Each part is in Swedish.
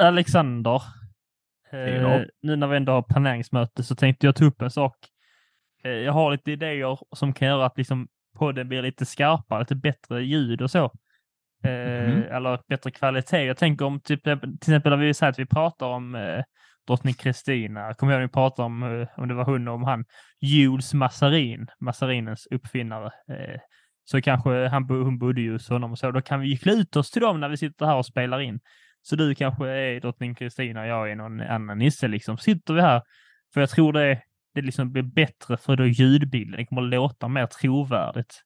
Alexander. Eh, nu när vi ändå har planeringsmöte så tänkte jag ta upp en sak. Eh, jag har lite idéer som kan göra att liksom podden blir lite skarpare, lite bättre ljud och så. Eh, Mhm. Eller bättre kvalitet. Jag tänker om typ, till exempel när vi säger att vi pratar om eh, drottning Kristina. Kommer jag ihåg vi pratade om, eh, om det var hon och om han, Jules Massarin, Massarinens uppfinnare. Eh, så kanske han, hon bodde ju hos honom och så. Då kan vi klä ut oss till dem när vi sitter här och spelar in. Så du kanske är drottning Kristina och jag är någon annan nisse liksom. Sitter vi här. För jag tror det, det liksom blir bättre för då ljudbilden. Det kommer att låta mer trovärdigt.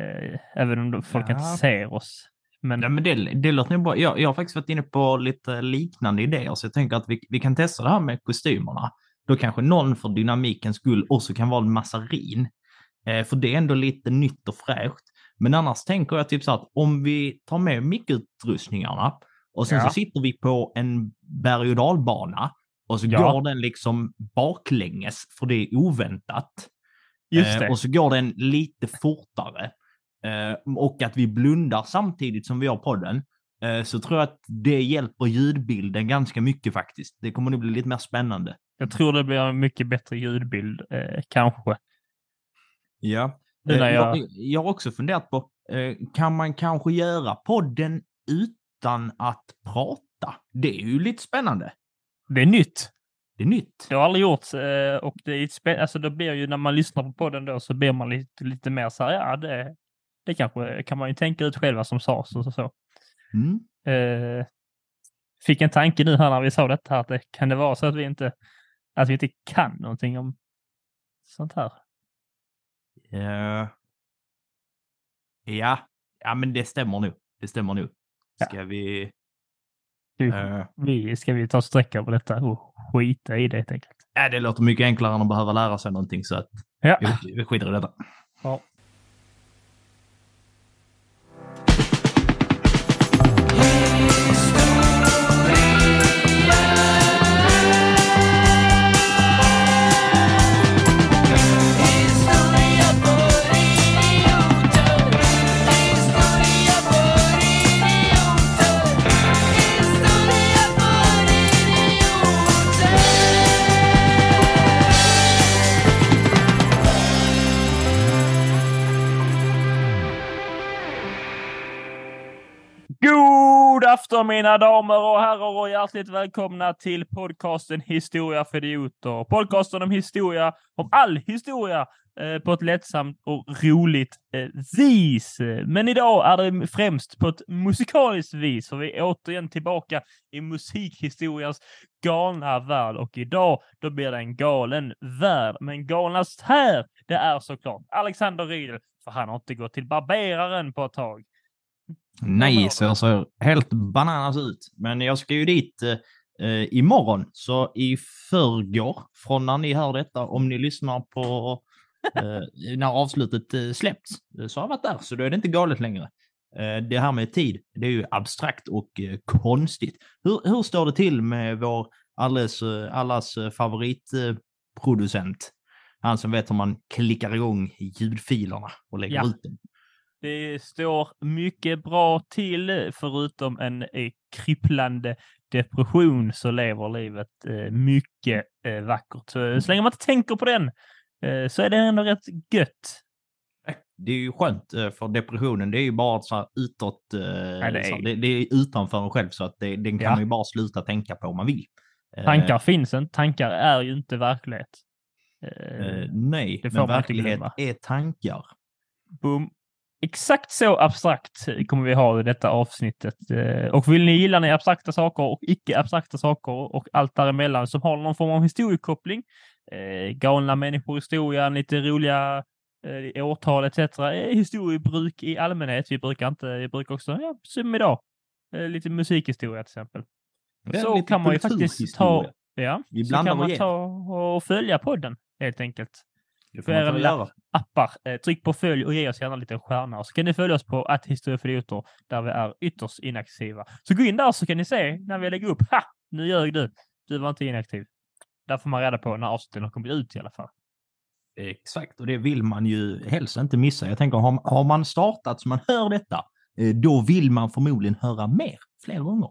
Eh, även om folk Ja. inte ser oss. Men Nej, men det, det låter nog bra. Jag, jag har faktiskt varit inne på lite liknande idéer, så jag tänker att vi, vi kan testa det här med kostymerna. Då kanske någon för dynamikens skull också kan vara en massarin. Eh, för det är ändå lite nytt och fräscht. Men annars tänker jag typ så att om vi tar med mickutrustningarna och sen Ja. så sitter vi på en berg och dalbana och så Ja. går den liksom baklänges för det är oväntat. just Eh, det. Och så går den lite fortare. Eh, och att vi blundar samtidigt som vi har podden. Eh, så tror jag att det hjälper ljudbilden ganska mycket faktiskt. Det kommer nog bli lite mer spännande. Jag tror det blir en mycket bättre ljudbild, eh, kanske. Ja. När jag... jag... har också funderat på, eh, kan man kanske göra podden utan att prata? Det är ju lite spännande. Det är nytt. Det är nytt. Det har aldrig gjorts eh, och det är spä- alltså det blir ju när man lyssnar på podden då så blir man lite, lite mer så här, ja det, det kanske kan man ju tänka ut själva som sades och så. Mm. Eh, fick en tanke nu här när vi sa detta att det kan det vara så att vi inte, att vi inte kan någonting om sånt här. Eh, ja, ja, men det stämmer nog. Det stämmer nog. Ja. Ska vi... Du, eh, vi, ska vi ta sträcka på detta och skita i det helt enkelt? Ja, det låter mycket enklare än att behöva lära sig någonting så att Ja. vi, vi skiter i detta. ja. Afton mina damer och herrar och hjärtligt välkomna till podcasten Historia för idioter. Podcasten om historia, om all historia eh, på ett lättsamt och roligt eh, vis. Men idag är det främst på ett musikaliskt vis, för vi är återigen tillbaka i musikhistoriens galna värld och idag då blir det en galen värld. Men galnast här, det är såklart Alexander Riedel, för han har inte gått till barberaren på ett tag. Nej, så ser helt bananas ut. Men jag ska ju dit eh, eh, imorgon, så i förrgår, från när ni hör detta, om ni lyssnar på eh, när avslutet eh, släppts, eh, så har jag varit där, så då är det inte galet längre. Eh, det här med tid, det är ju abstrakt och eh, konstigt. Hur, hur står det till med vår alldeles, allas favoritproducent? Han som vet hur man klickar igång ljudfilerna och lägger Ja. ut dem. Det står mycket bra till, förutom en eh, kripplande depression så lever livet eh, mycket eh, vackert. Så, så länge man inte tänker på den eh, så är det ändå rätt gött. Det är ju skönt, eh, för depressionen det är ju bara så här utåt, eh, det är- det, det är utanför en själv så att det, den kan Ja. man ju bara sluta tänka på om man vill. Eh, Tankar finns inte, tankar är ju inte verklighet. Eh, Eh, nej, men verklighet är tankar. Boom. Exakt så abstrakt kommer vi ha i detta avsnittet. Eh, Och vill ni gilla ni abstrakta saker och icke abstrakta saker och allt däremellan som har någon form av historiekoppling, eh, galna människor i historien, lite roliga eh, årtal etc. Historiebruk i allmänhet. Vi brukar inte, vi brukar också, ja, som idag, lite musikhistoria till exempel. Ja, så kan man ju faktiskt ta, ja, Vi så kan man ta och följa podden helt enkelt Det för får man göra. appar. Eh, tryck på följ och ge oss gärna en liten stjärna. Och så kan ni följa oss på att historia för idioter där vi är ytterst inaktiva. Så gå in där så kan ni se när vi lägger upp. Ha! Nu ljög du. Du var inte inaktiv. Där får man reda på när avsnitten har kommit ut i alla fall. Exakt, och det vill man ju helst inte missa. Jag tänker, har, har man startat så man hör detta, eh, då vill man förmodligen höra mer, fler gånger.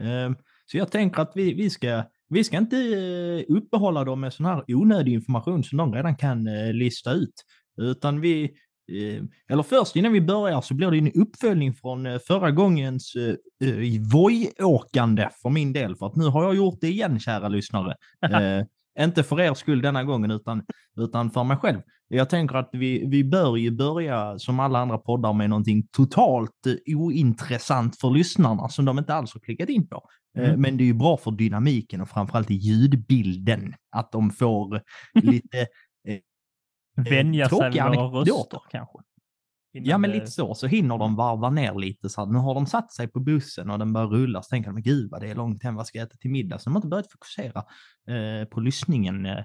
Eh, Så jag tänker att vi, vi, ska, vi ska inte eh, uppehålla dem med sån här onödig information som de redan kan eh, lista ut. Utan vi, eh, eller först innan vi börjar så blir det en uppföljning från förra gångens eh, Voi-åkande för min del. För att nu har jag gjort det igen, kära lyssnare. Inte för er skull denna gången, utan, utan för mig själv. Jag tänker att vi, vi bör ju börja som alla andra poddar med någonting totalt ointressant för lyssnarna som de inte alls har klickat in på. Eh, Mm. Men det är ju bra för dynamiken och framförallt i ljudbilden. Att de får lite, Vänja sig vid våra röster kanske. Innan ja men det- lite så, så hinner de varva ner lite. Så att nu har de satt sig på bussen och den börjar rulla. Så tänker de, gud vad det är långt hem, vad ska jag äta till middag? Så de har inte börjat fokusera eh, på lyssningen eh,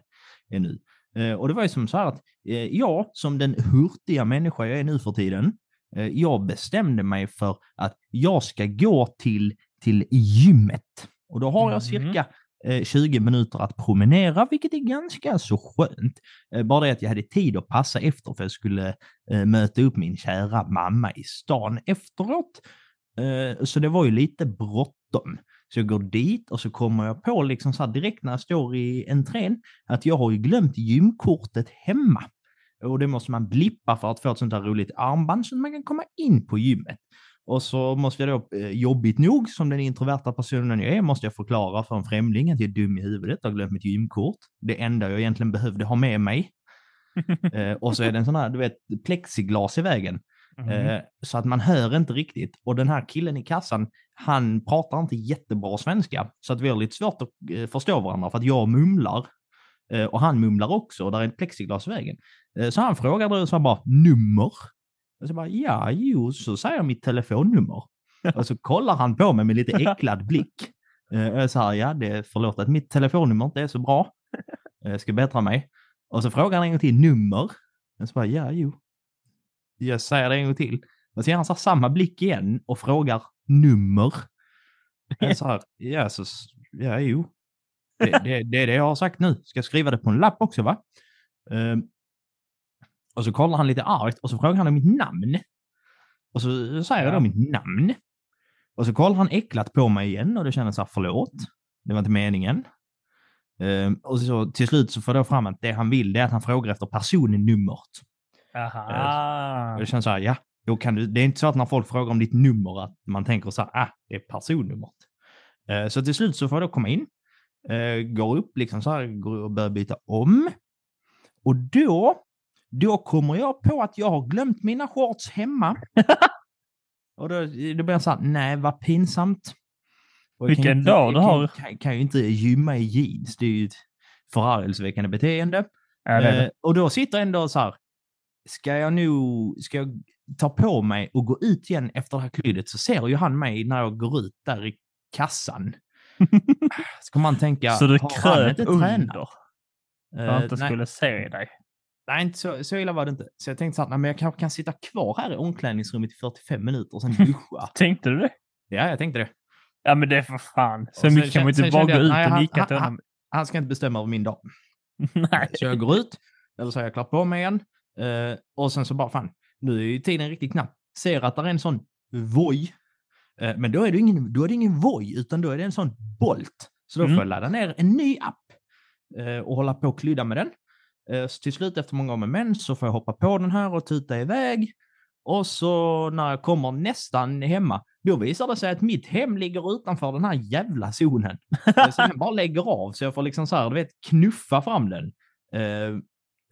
ännu. Eh, och det var ju som så här att eh, jag, som den hurtiga människa jag är nu för tiden, eh, jag bestämde mig för att jag ska gå till, till gymmet. Och då har jag Mhm. cirka eh, 20 minuter att promenera, vilket är ganska så skönt. Eh, bara det att jag hade tid att passa efter för jag skulle eh, möta upp min kära mamma i stan efteråt. Eh, så det var ju lite bråttom. Så jag går dit och så kommer jag på liksom så direkt när jag står i entrén att jag har ju glömt gymkortet hemma. Och det måste man blippa för att få ett sånt här roligt armband så att man kan komma in på gymmet. Och så måste jag då, eh, jobbigt nog, som den introverta personen jag är, måste jag förklara för en främling att jag är dum i huvudet och har glömt mitt gymkort. Det enda jag egentligen behövde ha med mig. Eh, och så är det en sån här, du vet, plexiglas i vägen. Eh, så att man hör inte riktigt. Och den här killen i kassan, han pratar inte jättebra svenska. Så att vi har lite svårt att eh, förstå varandra för att jag mumlar. Och han mumlar också och där är ett plexiglas i vägen. Så han frågar då så här bara, nummer? Och så bara, ja, jo, så säger jag mitt telefonnummer. och så kollar han på mig med lite äcklad blick. Eh, och jag säger, ja, det förlåt att mitt telefonnummer inte är så bra. Jag ska bättra mig. Och så frågar han en gång till, nummer? Och så bara, ja, jo. Jag säger det en gång till. Och så ger han så samma blick igen och frågar nummer. Jag så här, ja, så, ja, jo. Det, det, det är det jag har sagt nu. Ska jag skriva det på en lapp också, va? Ehm, och så kollar han lite argt och så frågar han om mitt namn. Och så säger jag Ja. då mitt namn. Och så kollar han äcklat på mig igen och det känns så här, förlåt. Det var inte meningen. Ehm, och så till slut så får jag då fram att det han vill det är att han frågar efter personnumret. Aha. Och det känns så här, ja, då kan du, det är inte så att när folk frågar om ditt nummer att man tänker så här, ah, det är personnumret. Eh, så till slut så får jag då komma in, eh, går upp liksom så här, går och börjar byta om. Och då, då kommer jag på att jag har glömt mina shorts hemma. och då, då blir jag så här, nej vad pinsamt. Jag Vilken inte- dag jag du har. Kan, kan ju inte gymma i jeans, det är ju ett förargelseväckande beteende. Ja, det det. Eh, och då sitter jag ändå så här, ska jag nu, ska jag ta på mig och gå ut igen efter det här klyddet så ser ju han mig när jag går ut där i kassan. Ska man tänka, så du har han inte under tränat? för att Eh, inte nej, skulle se dig. Nej, inte så, så illa var det inte. Så jag tänkte så här, nej, men jag kanske kan sitta kvar här i omklädningsrummet i 45 minuter och sen duscha. Tänkte du det? ja, jag tänkte det. Ja, men det är för fan. Så Och mycket kan man inte bara gå jag, ut nej, och nicka till honom. Han ska inte bestämma över min dag. Nej. Så jag går ut, eller så har jag klart på mig igen. Eh, och sen så bara, fan, nu är ju tiden riktigt knapp. Ser att det är en sån Voi. Eh, men då är, det ingen, då är det ingen Voi, utan då är det en sån Bolt. Så då Mm. får jag ladda ner en ny app eh, och hålla på och klydda med den. Eh, så till slut efter många om och men så får jag hoppa på den här och tuta iväg. Och så när jag kommer nästan hemma, då visar det sig att mitt hem ligger utanför den här jävla zonen. Så den bara lägger av, så jag får liksom så här, du vet, knuffa fram den. Eh,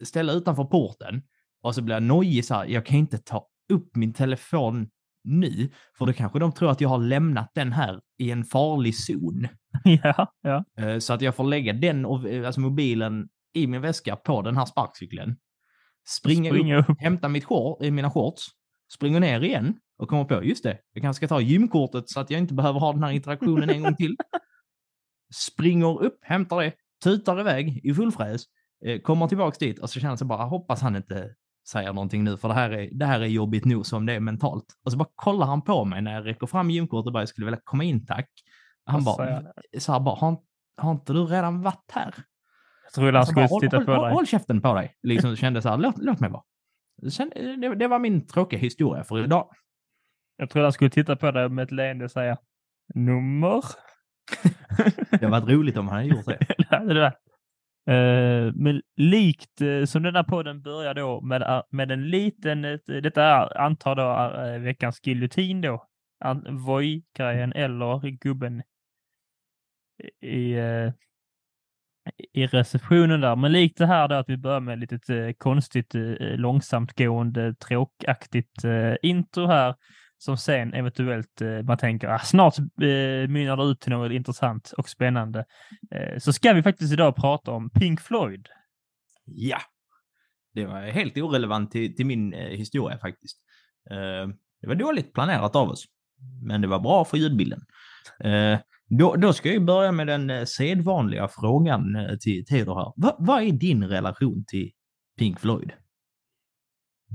ställa utanför porten. Och så blir jag nojig så här, jag kan inte ta upp min telefon nu, för då kanske de tror att jag har lämnat den här i en farlig zon. ja, ja. Eh, Så att jag får lägga den, och- alltså mobilen, i min väska på den här sparkcykeln. Springa, Springa upp, upp. hämta mitt short, mina shorts, springer ner igen och kommer på, just det, jag kanske ska ta gymkortet så att jag inte behöver ha den här interaktionen en gång till. Springer upp, hämtar det, tutar iväg i full fräs, eh, kommer tillbaks dit och så känner jag bara, hoppas han inte säger någonting nu, för det här, är, det här är jobbigt nog som det är mentalt. Och så bara kollar han på mig när jag räcker fram gymkortet och bara, jag skulle vilja komma in tack. Han bara, så här bara, har, har inte du redan varit här? Jag Alltså bara, skulle håll, titta håll, på håll, dig. håll käften på dig. Liksom kände så här, låt, låt mig vara. Sen, det, det var min tråkiga historia för idag. Jag trodde han skulle titta på dig med ett leende och säga nummer. Det hade varit roligt om han hade gjort det. det det. Eh, men likt eh, som den här podden börjar då med, eh, med en liten, ett- detta är, antar då veckans giljotin då, Voi-grejen eller gubben i, i receptionen där. Men likt det här då att vi börjar med ett litet eh, konstigt, långsamtgående, långsamt gående, tråkaktigt eh, intro här som sen eventuellt man tänker ah, snart eh, mynnar det ut till något intressant och spännande. Eh, så ska vi faktiskt idag prata om Pink Floyd. Ja, det var helt orelevant till, till min eh, historia faktiskt. Eh, det var dåligt planerat av oss, men det var bra för ljudbilden. Då, då ska jag börja med den eh, sedvanliga frågan eh, till Teodor här. Va, vad är din relation till Pink Floyd?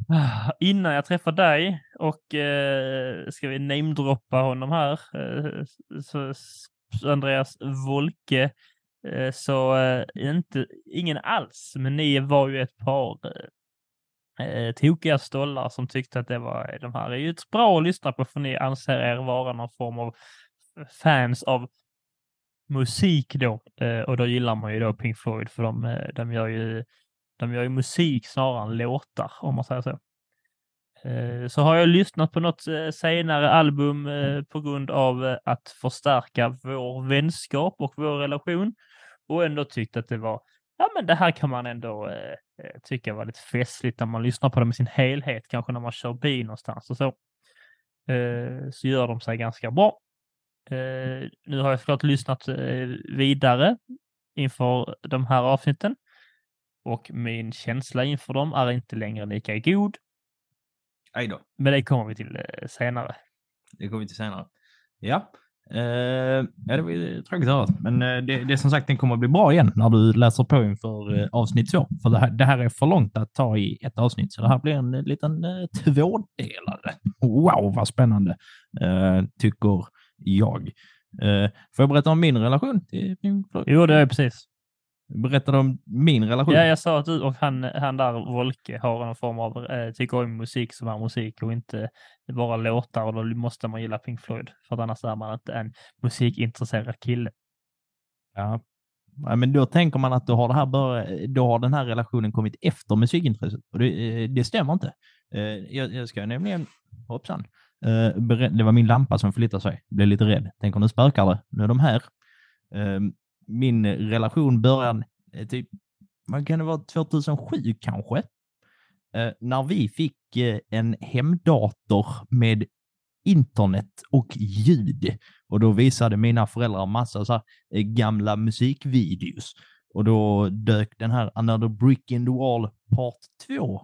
Ah, innan jag träffar dig och eh, ska vi namedroppa honom här, eh, så, så Andreas Wolke, eh, så eh, inte, ingen alls, men ni var ju ett par eh, eh tokiga stollar som tyckte att det var, de här är ju bra att lyssna på för ni anser er vara någon form av fans av musik då. Eh, och då gillar man ju då Pink Floyd för de, eh, de gör ju de gör ju musik snarare än låtar, om man säger så. Eh, Så har jag lyssnat på något eh, senare album eh, på grund av eh, att förstärka vår vänskap och vår relation och ändå tyckt att det var, ja men det här kan man ändå eh, tycka var lite festligt när man lyssnar på dem i sin helhet, kanske när man kör bil någonstans och så. Eh, Så gör de sig ganska bra. Eh, Nu har jag såklart lyssnat eh, vidare inför de här avsnitten och min känsla inför dem är inte längre lika god. Aj då, Men det kommer vi till eh, senare. det kommer vi till senare. Ja, eh, ja det var tråkigt att höra. Men eh, det, det är som sagt, den kommer att bli bra igen när du läser på inför eh, avsnitt två. För det här, det här är för långt att ta i ett avsnitt, så det här blir en liten eh, tvådelare. Wow, vad spännande, eh, tycker jag. Eh, får jag berätta om min relation till Pink Floyd? Jo, det är precis. Berättade om min relation? Ja, jag sa att du och han, han där, Volke, har en form av, eh, tycker om musik som är musik och inte bara låtar och då måste man gilla Pink Floyd. För att annars är man inte en musikintresserad kille. Ja. Ja, men då tänker man att då har, det här bör, då har den här relationen kommit efter musikintresset. Och det, eh, det stämmer inte. Eh, Jag, jag ska nämligen, hoppsan, Eh, det var min lampa som flyttade sig. Blev lite rädd. Tänker nu spökar det. Nu är de här. Eh, Min relation började eh, typ, vad kan det vara, 2007 kanske? Eh, När vi fick eh, en hemdator med internet och ljud. Och då visade mina föräldrar massa så här, eh, gamla musikvideos. Och då dök den här Another Brick in the Wall Part 2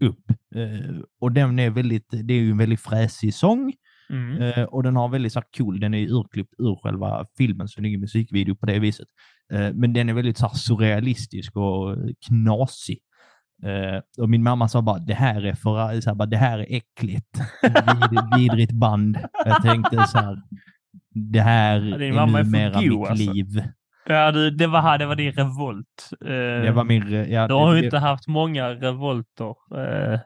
upp. Eh, och den är väldigt, det är ju en väldigt fräsig sång. Mm. Eh, och den har väldigt så här cool, den är urklippt ur själva filmen, så det är ingen musikvideo på det viset. Eh, men den är väldigt så här surrealistisk och eh, knasig. Eh, och min mamma sa bara, det här är för, så här, bara, det här är äckligt. Vid, vidrigt band. Jag tänkte så här, det här Ja, är numera mitt alltså. liv. Ja, du, det var här, det var din revolt. Eh, Det var min... Ja, Du har ju det- inte haft många revolter eh,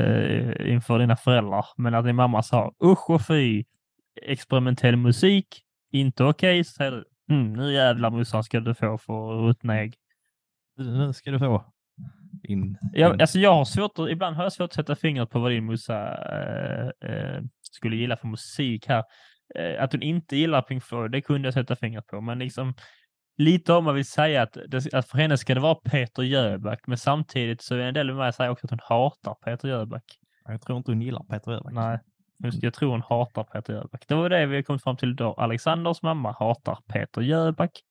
eh, inför dina föräldrar, men att din mamma sa usch och fy, experimentell musik, inte okej, så säger du mm, nu jävlar morsan ska du få för ruttna ägg. Nu ska du få. Din, Jag, din- alltså jag har svårt ibland har jag svårt att sätta fingret på vad din morsa eh, eh, skulle gilla för musik här. Eh, att hon inte gillar Pink Floyd, det kunde jag sätta fingret på, men liksom lite om man vill säga att, det, att för henne ska det vara Peter Jöback, men samtidigt så är en del av mig säger också att hon hatar Peter Jöback. Jag tror inte hon gillar Peter Öberg. Nej, just, jag tror hon hatar Peter Jöback. Det var det vi kom fram till idag. Alexanders mamma hatar Peter Jöback.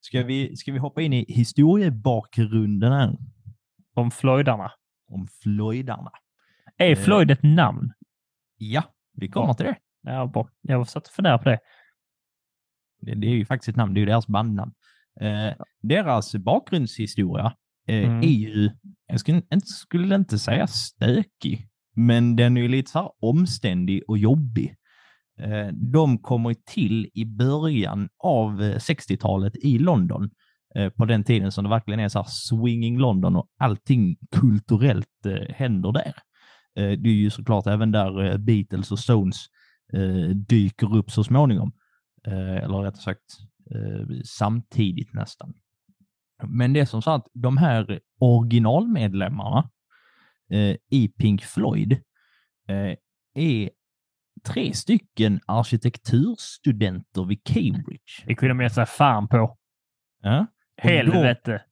Ska vi, ska vi hoppa in i historiebakgrunden här? Om Floydarna. Om Floydarna. Är Eh. Floyd ett namn? Ja, vi kommer till det. Ja, bra. Jag satt och funderade på det. det. Det är ju faktiskt ett namn, det är ju deras bandnamn. Eh, deras bakgrundshistoria eh, Mm. är ju, jag skulle inte, skulle inte säga stökig, men den är ju lite så här omständig och jobbig. Eh, de kommer till i början av eh, 60-talet i London, eh, på den tiden som det verkligen är så här swinging London och allting kulturellt eh, händer där. Eh, det är ju såklart även där eh, Beatles och Stones eh, dyker upp så småningom. Eller rättare sagt samtidigt nästan. Men det är som så att de här originalmedlemmarna i Pink Floyd är tre stycken arkitekturstudenter vid Cambridge. Det kunde man ge sig fan på. Ja? Helvete.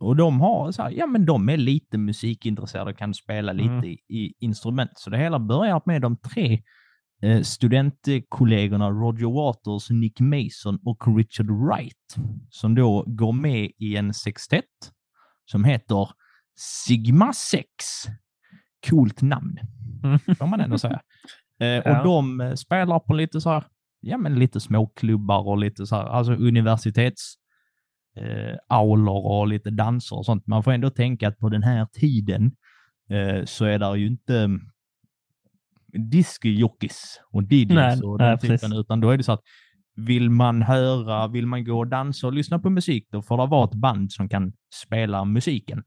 Och de har så här, ja men de är lite musikintresserade och kan spela lite Mm. i, instrument. Så det hela börjar med de tre eh, studentkollegorna Roger Waters, Nick Mason och Richard Wright som då går med i en sextett som heter Sigma 6. Coolt namn, Mm. får man ändå säga. Eh, Ja. Och de eh, spelar på lite så här, ja men lite småklubbar och lite så här, alltså universitets aulor och lite danser och sånt. Man får ändå tänka att på den här tiden eh, så är det ju inte mm, discjockeys och DJs Nej, och nej, den precis. typen, utan då är det så att vill man höra, vill man gå och dansa och lyssna på musik, då får det vara ett band som kan spela musiken.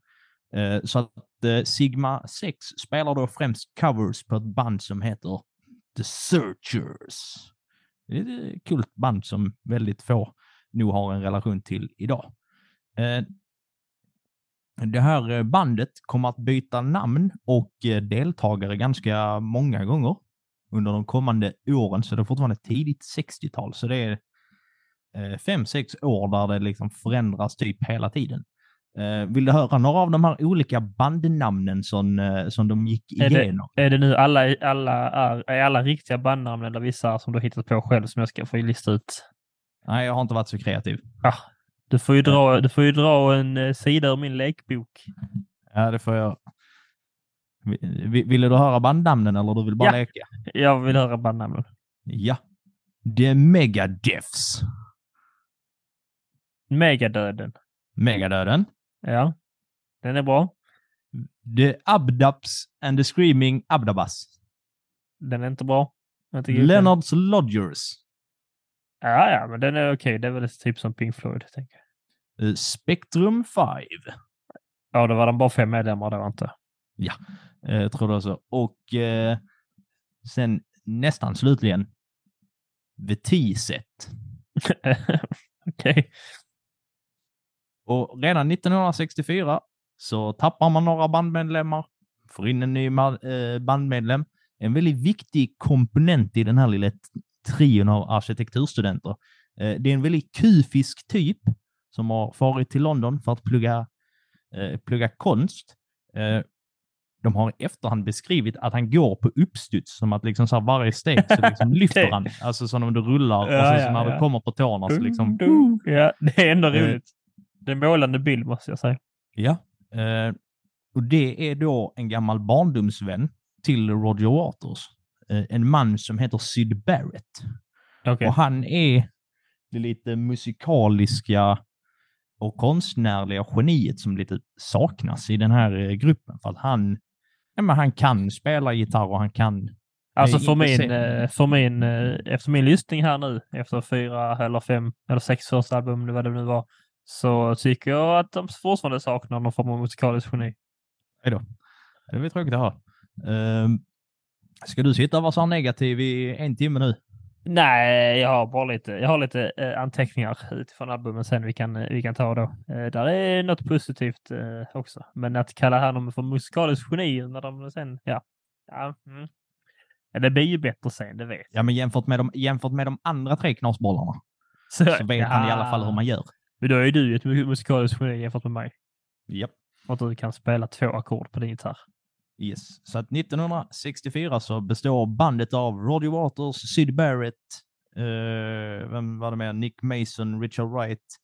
Eh, så att eh, Sigma 6 spelar då främst covers på ett band som heter The Searchers. Det är ett kul band som väldigt få nog har en relation till idag. Eh, det här eh, bandet kommer att byta namn och eh, deltagare ganska många gånger under de kommande åren, så det är fortfarande tidigt 60-tal, så det är fem, sex år där det liksom förändras typ hela tiden. Vill du höra några av de här olika bandnamnen som, som de gick Är det- igenom? Är det nu alla, alla, är, är alla riktiga bandnamn eller vissa som du hittat på själv som jag ska få lista ut? Nej, jag har inte varit så kreativ. Du får ju dra, du får ju dra en eh, sida ur min lekbok. Ja, det får jag. Vi- vi- Ville du höra bandnamnen eller du vill bara Ja. leka? Jag vill höra bandnamnen. Ja. The Megadeths. Megadöden. Megadöden. Ja, den är bra. The Abdaps and the Screaming Abdabas. Den är inte bra. Leonards Lodgers. Ja, ja, men den är okej. Det är väl typ som Pink Floyd. Tänker jag. Eh, Spectrum 5. Ja, då var de bara fem medlemmar då, inte? Eh, tror du också. Och eh, sen nästan slutligen The T-set. okej. Och redan 1964 så tappar man några bandmedlemmar, får in en ny eh, bandmedlem. En väldigt viktig komponent i den här lilla trion av arkitekturstudenter. Eh, Det är en väldigt kufisk typ som har farit till London för att plugga, eh, plugga konst. Eh, De har i efterhand beskrivit att han går på uppstuds, som att liksom så varje steg så liksom lyfter han. Alltså som om du rullar och Ja, sen så ja, när ja. du kommer på tårna så liksom... Ja, det är ändå roligt. Det är en målande bild måste jag säga. Ja. Och det är då en gammal barndomsvän till Roger Waters. Eh, en man som heter Syd Barrett. Okej. Och han är det lite musikaliska och konstnärliga geniet som lite saknas i den här eh, gruppen. För att han, ja, men han kan spela gitarr och han kan... Alltså Nej, för min, se- eh, för min, eh, efter min lyssning här nu, efter fyra eller fem eller sex första album, eller vad det nu var, så tycker jag att de fortfarande saknar någon form av musikalisk geni. Det är väl tråkigt att höra. Eh, ska du sitta och vara så negativ i en timme nu? Nej, jag har bara lite, jag har lite eh, anteckningar utifrån albumen sen vi kan, eh, vi kan ta då. Eh, där är något positivt också. Men att kalla honom för musikalisk geni när de sen, ja. ja mm. Ja, Det blir ju bättre sen, det vet jag. Ja, men jämfört med de, jämfört med de andra tre knasbollarna så vet han i alla fall hur man gör. Men då är du ju ett mu- musikaliskt geni jämfört med mig. Japp. För att du kan spela två ackord på din gitarr. Yes. Så att 1964 så består bandet av Roger Waters, Syd Barrett, eh, vem var det mer? Nick Mason, Richard Wright,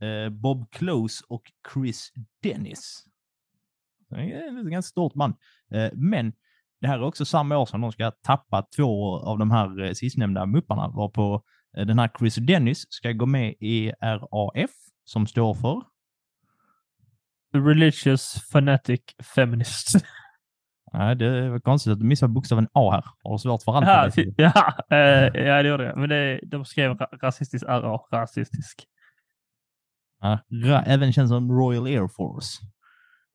eh, Bob Close och Chris Dennis. Det är ett ganska stort band. Eh, men det här är också samma år som de ska tappa två av de här eh, sistnämnda mupparna, varpå eh, den här Chris Dennis ska gå med i RAF, som står för Religious Fanatic Feminist. Nej, det var konstigt att du missade bokstaven A här. Har du svårt för ja, alfabet? ty- ja, eh, ja, det gjorde jag. Men det, de skrev ra- rasistisk RA, rasistisk. Ja, även känns som Royal Air Force.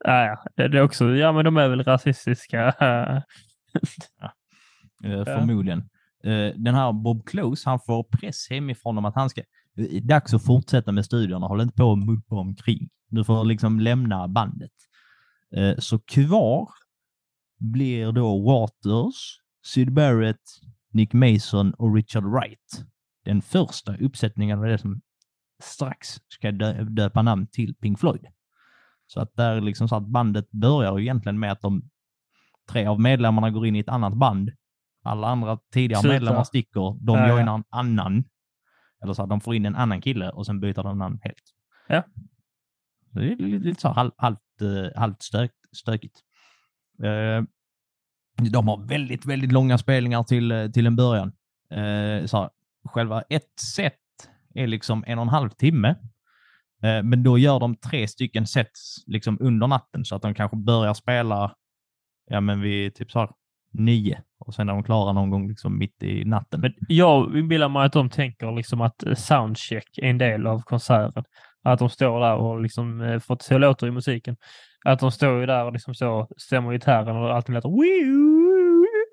Ja, ja, det är också, ja men de är väl rasistiska. Eh, Förmodligen. eh, den här Bob Close, han får press hemifrån om att han ska, det är dags att fortsätta med studierna, håll inte på att muppa omkring. Du får liksom lämna bandet. Eh, så kvar blir då Waters, Syd Barrett, Nick Mason och Richard Wright. Den första uppsättningen av det som strax ska dö döpa namn till Pink Floyd. Så att där liksom så att bandet börjar egentligen med att de tre av medlemmarna går in i ett annat band. Alla andra tidigare Sluta. medlemmar sticker, de Ja, joinar en annan. Eller så att de får in en annan kille och sen byter de namn helt. Ja. Det är lite, så halvt, eh, halvt stök, stökigt. Eh, de har väldigt, väldigt långa spelningar till, eh, till en början. Eh, så här, själva ett set är liksom en och en halv timme. Eh, men då gör de tre stycken sets liksom under natten så att de kanske börjar spela ja, men vid typ så här nio och sen är de klara någon gång liksom mitt i natten. Men jag inbillar mig att de tänker liksom att eh, soundcheck är en del av konserten. Att de står där och liksom, eh, för att så låter i musiken, att de står ju där och liksom så stämmer gitarren och allt låter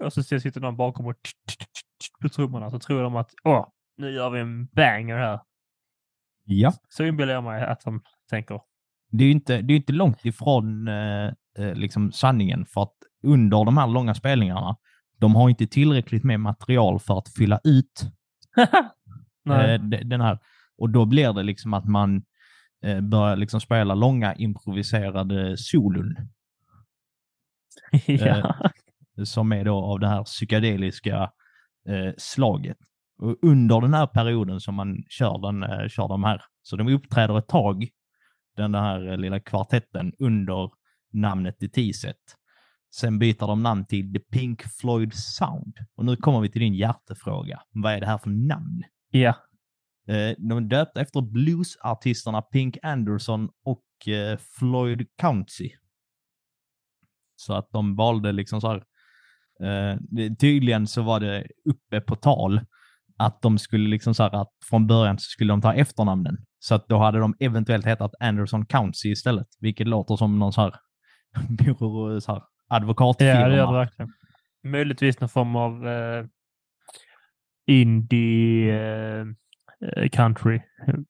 och så sitter någon bakom och på trummorna så tror de att åh, nu gör vi en banger här. ja. Så inbillar jag mig att de tänker. det är ju inte, det är inte långt ifrån eh, eh, liksom sanningen för att under de här långa spelningarna, de har inte tillräckligt med material för att fylla ut Nej. eh, de- den här. Och då blir det liksom att man eh, börjar liksom spela långa improviserade solon ja. som är då av det här psykedeliska eh, slaget. Och under den här perioden som man kör, den, eh, kör de här, så de uppträder ett tag, den här eh, lilla kvartetten, under namnet The T-set. Sen byter de namn till The Pink Floyd Sound. Och nu kommer vi till din hjärtefråga. Vad är det här för namn? ja. Eh, de är döpta efter bluesartisterna Pink Anderson och eh, Floyd Country. Så att de valde liksom så här. Eh, tydligen så var det uppe på tal att de skulle liksom så här att från början så skulle de ta efternamnen. Så att då hade de eventuellt hetat Anderson County istället, vilket låter som någon så här, så här advokatfirma. Ja, det gör det verkligen. Möjligtvis någon form av eh, indie eh, country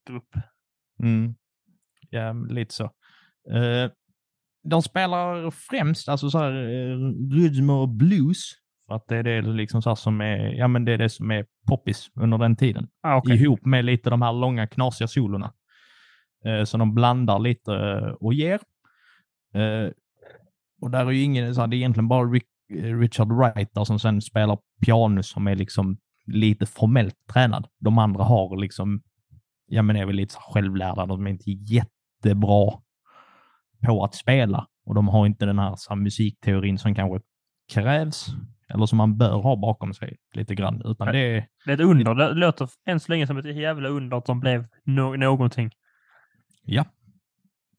grupp. Mm. Ja, lite så. Eh, de spelar främst alltså så här, eh, rytm och blues. För att det är det, liksom så som är, ja, men det är det som är poppis under den tiden. Ah, okej. Ihop med lite de här långa knasiga solorna. Eh, så de blandar lite eh, och ger. Eh, och där är ju ingen, så här, det är egentligen bara Rick, eh, Richard Wright där som sen spelar piano som är liksom lite formellt tränad. De andra har liksom, ja men är väl lite självlärda, de är inte jättebra på att spela. Och de har inte den här, så här musikteorin som kanske krävs, eller som man bör ha bakom sig lite grann. Utan det är, Det är ett under. Det låter än så länge som ett jävla under att de blev no någonting. Ja.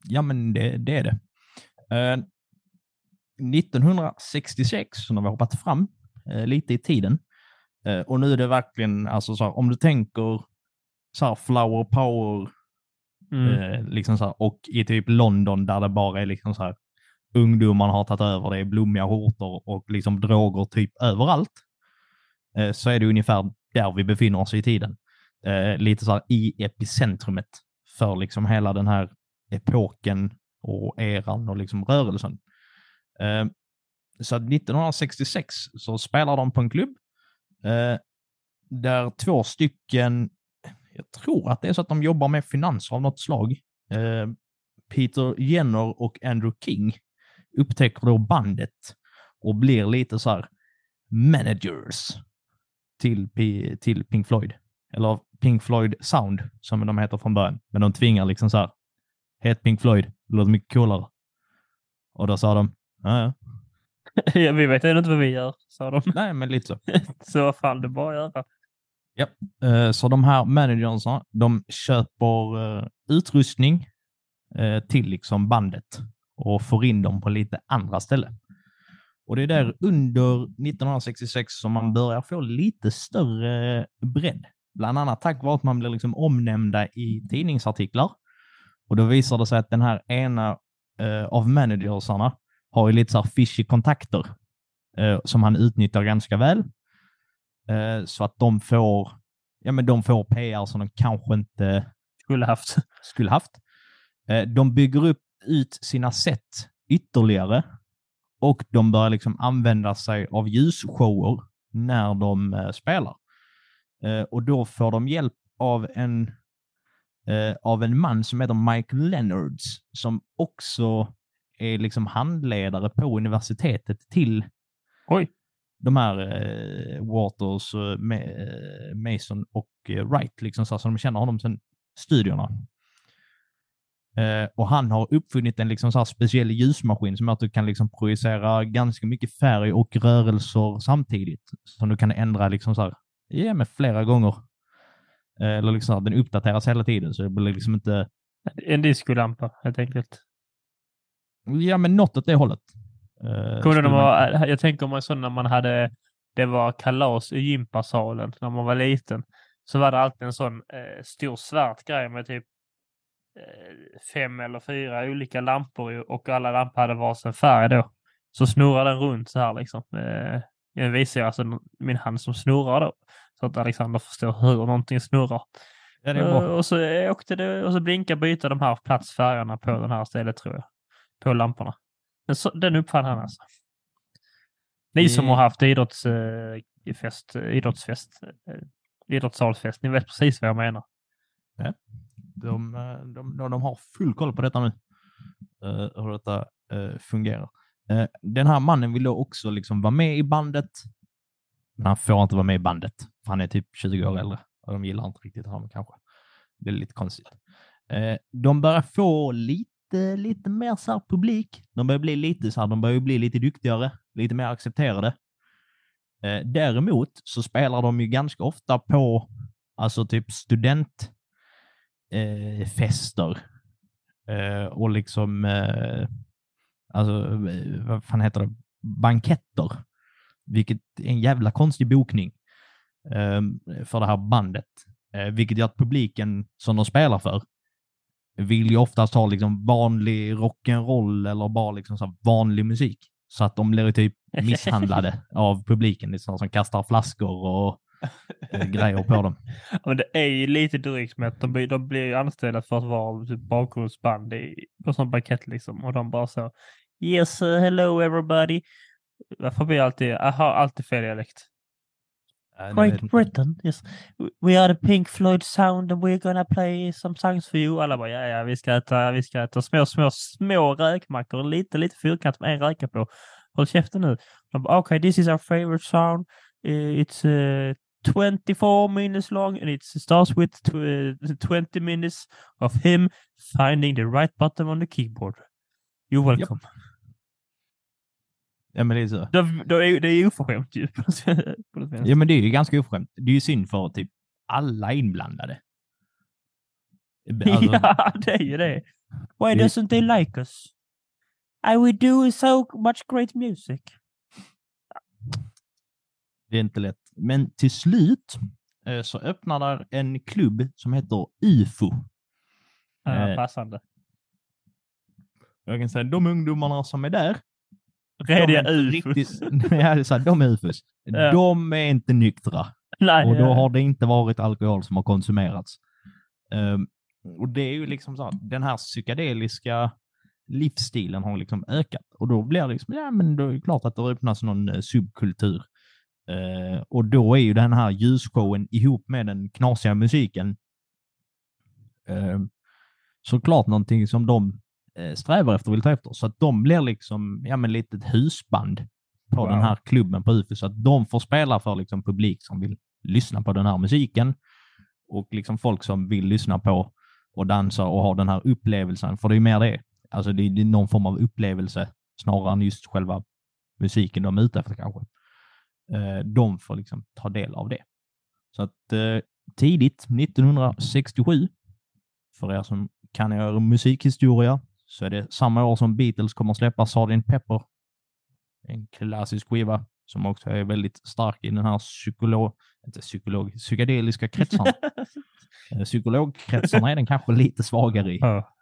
Ja, men det, det är det. Eh, 1966, så när vi har hoppat fram eh, lite i tiden, eh, och nu är det verkligen, alltså så här, om du tänker så här flower power, Mm. eh, liksom så här, och i typ London där det bara är liksom så här, ungdomarna har tagit över, det är blommiga skjortor och liksom droger typ överallt, eh, så är det ungefär där vi befinner oss i tiden. Eh, lite så här i epicentrumet för liksom hela den här epoken och eran och liksom rörelsen. Eh, så att 1966 så spelar de på en klubb eh, där två stycken, jag tror att det är så att de jobbar med finanser av något slag, eh, Peter Jenner och Andrew King upptäcker då bandet och blir lite så här managers till, P- till Pink Floyd. Eller Pink Floyd Sound, som de heter från början. Men de tvingar liksom så här, het Pink Floyd, det låter mycket coolare. Och då sa de, ja, ja. Ja, vi vet ännu inte vad vi gör, sa de. nej men lite så. Så vad fan det bara att göra. Eh, Så de här managersna, de köper eh, utrustning eh, till liksom bandet och får in dem på lite andra ställen. Och det är där under 1966 som man börjar få lite större bredd. Bland annat tack vare att man blir liksom omnämnda i tidningsartiklar. Och då visar det sig att den här ena eh, av managersarna har ju lite så här fishy kontakter eh, som han utnyttjar ganska väl. eh, så att de får, ja, men de får PR som de kanske inte Skulle haft. skulle haft. Eh, de bygger upp ut sina sätt ytterligare och de börjar liksom använda sig av ljusshower när de eh, spelar. Eh, och då får de hjälp av en, eh, av en man som heter Mike Leonards som också är liksom handledare på universitetet till Oj. de här eh, Waters, eh, eh, Mason och eh, Wright, liksom så, så de känner honom sedan studierna. Eh, och han har uppfunnit en liksom så här speciell ljusmaskin som gör att du kan liksom projicera ganska mycket färg och rörelser samtidigt. Som du kan ändra liksom så här, ja, med flera gånger. Eh, eller liksom den uppdateras hela tiden så det blir liksom inte, En diskolampa helt enkelt. Ja men något åt det hållet. Eh, Kommer du skulle när man, man- var- jag tänker mig så när man hade, det var kalas i gympasalen när man var liten. Så var det alltid en sån eh, stor svart grej med typ eh, fem eller fyra olika lampor och alla lampor hade varsin färg då. Så snurrade den runt så här liksom. Eh, jag visar alltså min hand som snurrar då. Så att Alexander förstår hur någonting snurrar. Ja. Eh, och så eh, åkte det och så blinkade byta de här platsfärgerna på den här stället tror jag. På lamporna. Den, den uppfann han alltså. Ni som Det- har haft eh, fest, eh, idrottsfest, eh, idrottssalsfest, ni vet precis vad jag menar. De, eh, de, de, de har full koll på detta nu. eh, hur detta eh, fungerar. Eh, den här mannen vill då också liksom vara med i bandet. Men han får inte vara med i bandet. För han är typ 20 år äldre. Och de gillar inte riktigt honom kanske. Det är lite konstigt. De börjar få lite, Eh, lite mer så här publik. De börjar bli lite så här, de börjar bli lite duktigare, lite mer accepterade. Eh, däremot så spelar de ju ganska ofta på alltså typ studentfester eh, eh, och liksom, eh, alltså, eh, vad fan heter det, banketter. Vilket är en jävla konstig bokning eh, för det här bandet. Eh, vilket gör att publiken som de spelar för vill ju oftast ha liksom vanlig rock'n'roll eller bara liksom så vanlig musik. Så att de blir typ misshandlade av publiken, liksom, som kastar flaskor och eh, grejer på dem. Men det är ju lite drygt med att de, blir- de blir anställda för att vara typ bakgrundsband i, på sån bankett liksom. Och de bara så Yes, hello everybody. Varför blir jag alltid, jag har alltid fel dialekt. Eh, Great. Britain, yes. We are the Pink Floyd sound and we're gonna play some songs for you. Alla bara, ja, ja, vi ska äta, vi ska äta små, små, små räkmackor. Lite, lite fyrkant med en räka på. Håll käften nu. De bara, okay, this is our favorite sound. Uh, it's uh, 24 minutes long and it starts with uh, 20 minutes of him finding the right button on the keyboard. You're welcome. Ja, men det är så. Då, då är, det är oförskämt ju. Ja, men det är ju ganska oförskämt. Det är ju synd för typ alla inblandade. Alltså, ja, det är ju det. Why Det- doesn't they like us? I we do so much great music. Det är inte lätt. Men till slut eh, så öppnar där en klubb som heter UFO. Ja, Eh. passande. Jag kan säga de ungdomarna som är där, Rediga ufos. riktigt- Ja, det är så här, de är UFOs. Ja. De är inte nyktra. Nej, Och då ja. har det inte varit alkohol som har konsumerats. Ehm, och det är ju liksom så att den här psykedeliska livsstilen har liksom ökat. Och då blir det liksom, ja men då är det klart att det öppnas någon eh, subkultur. Eh, och då är ju den här ljusshowen ihop med den knasiga musiken eh, såklart någonting som de strävar efter och vill ta efter. Så att de blir liksom, ja men lite ett husband på Wow. den här klubben på UFO. Så att de får spela för liksom publik som vill lyssna på den här musiken och liksom folk som vill lyssna på och dansa och ha den här upplevelsen. För det är ju mer det. Alltså det är, det är någon form av upplevelse snarare än just själva musiken de är ute efter kanske. Eh, de får liksom ta del av det. Så att eh, tidigt 1967, för er som kan er musikhistoria, så är det samma år som Beatles kommer släppa Sgt. Pepper. En klassisk skiva som också är väldigt stark i den här psykolog, inte psykolog, psykedeliska kretsarna. Eh, Psykologkretsarna är den kanske lite svagare i. Ja.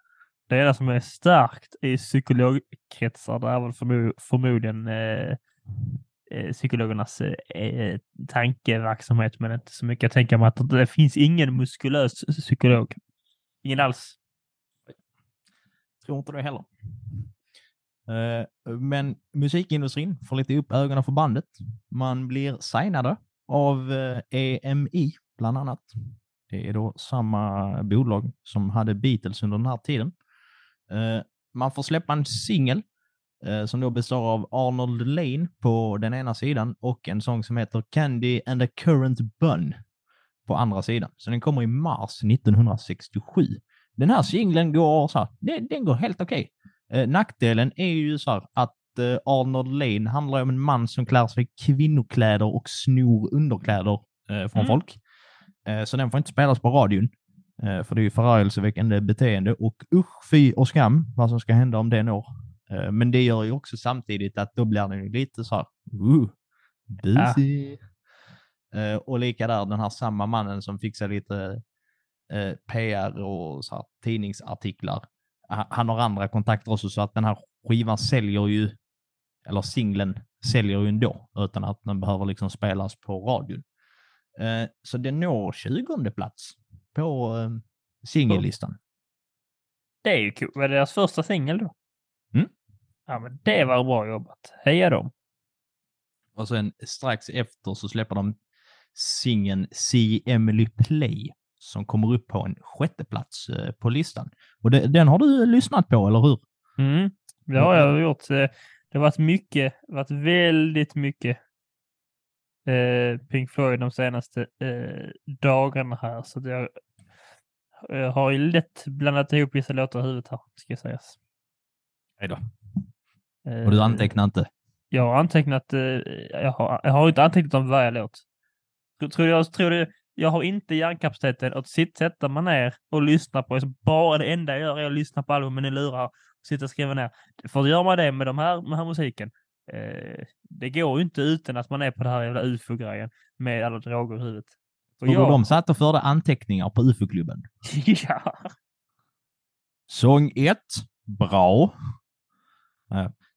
Det enda som är starkt i psykologkretsar det är väl förmo- förmodligen eh, eh, psykologernas eh, tankeverksamhet, men inte så mycket. Jag tänker mig att det finns ingen muskulös psykolog. Ingen alls. Tror inte det heller. Eh, men musikindustrin får lite upp ögonen för bandet. Man blir signade av eh, EMI bland annat. Det är då samma bolag som hade Beatles under den här tiden. Eh, man får släppa en singel som då består av Arnold Lane på den ena sidan och en sång som heter Candy and a Current Bun på andra sidan. Så den kommer i mars 1967. Den här singeln går så här, den, den går helt okej. Okay. Eh, nackdelen är ju så här att eh, Arnold Lane handlar om en man som klär sig i kvinnokläder och snor underkläder eh, från mm. folk. Eh, så den får inte spelas på radion. Eh, för det är ju förargelseväckande beteende och usch, fy och skam vad som ska hända om det når. Eh, men det gör ju också samtidigt att då blir den lite så här, uh, busy. Ja. Och lika där, den här samma mannen som fixar lite eh, PR och så här, tidningsartiklar. Han har andra kontakter också så att den här skivan säljer ju, eller singeln säljer ju ändå utan att den behöver liksom spelas på radion. Eh, så den når 20 plats på eh, singellistan. Det är ju kul. Var det deras första singel då? Mm. Ja, men det var bra jobbat. Heja dem! Och sen strax efter så släpper de singeln See Emily Play som kommer upp på en sjätte plats eh, på listan. Och det, den har du lyssnat på, eller hur? Mm, det har jag gjort. Det har varit mycket, varit väldigt mycket eh, Pink Floyd de senaste eh, dagarna här. Så jag, jag har ju lätt blandat ihop vissa låtar i huvudet här, ska sägas. Hej då. Och du antecknar inte? Jag har antecknat, jag har, jag har inte antecknat om varje låt. Tror jag, tror det, jag har inte hjärnkapaciteten att sitta, sätta mig ner och lyssna på. Bara det enda jag gör är att lyssna på albumen i lurar och sitta och skriva ner. För gör man det med de här, med den här musiken, eh, det går ju inte utan att man är på det här jävla ufo-grejen med alla droger i huvudet. Och jag... de satt och förde anteckningar på ufo-klubben? ja. Sång 1, bra.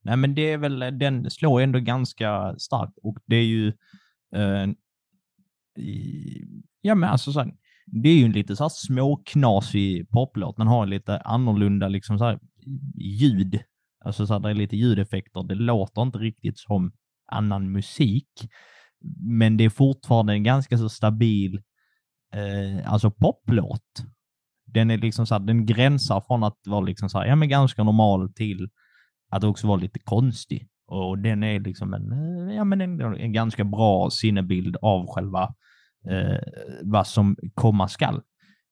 Nej, men det är väl, den slår ändå ganska starkt och det är ju eh, ja, men alltså så här, det är ju en lite så här småknasig poplåt. Den har lite annorlunda liksom så här, ljud. Alltså så här, det är lite ljudeffekter. Det låter inte riktigt som annan musik, men det är fortfarande en ganska så stabil eh, alltså poplåt. Den är liksom så här, den gränsar från att vara liksom så här, ja men ganska normal till att också vara lite konstig. Och den är liksom en, ja men en, en ganska bra sinnebild av själva eh, vad som komma skall,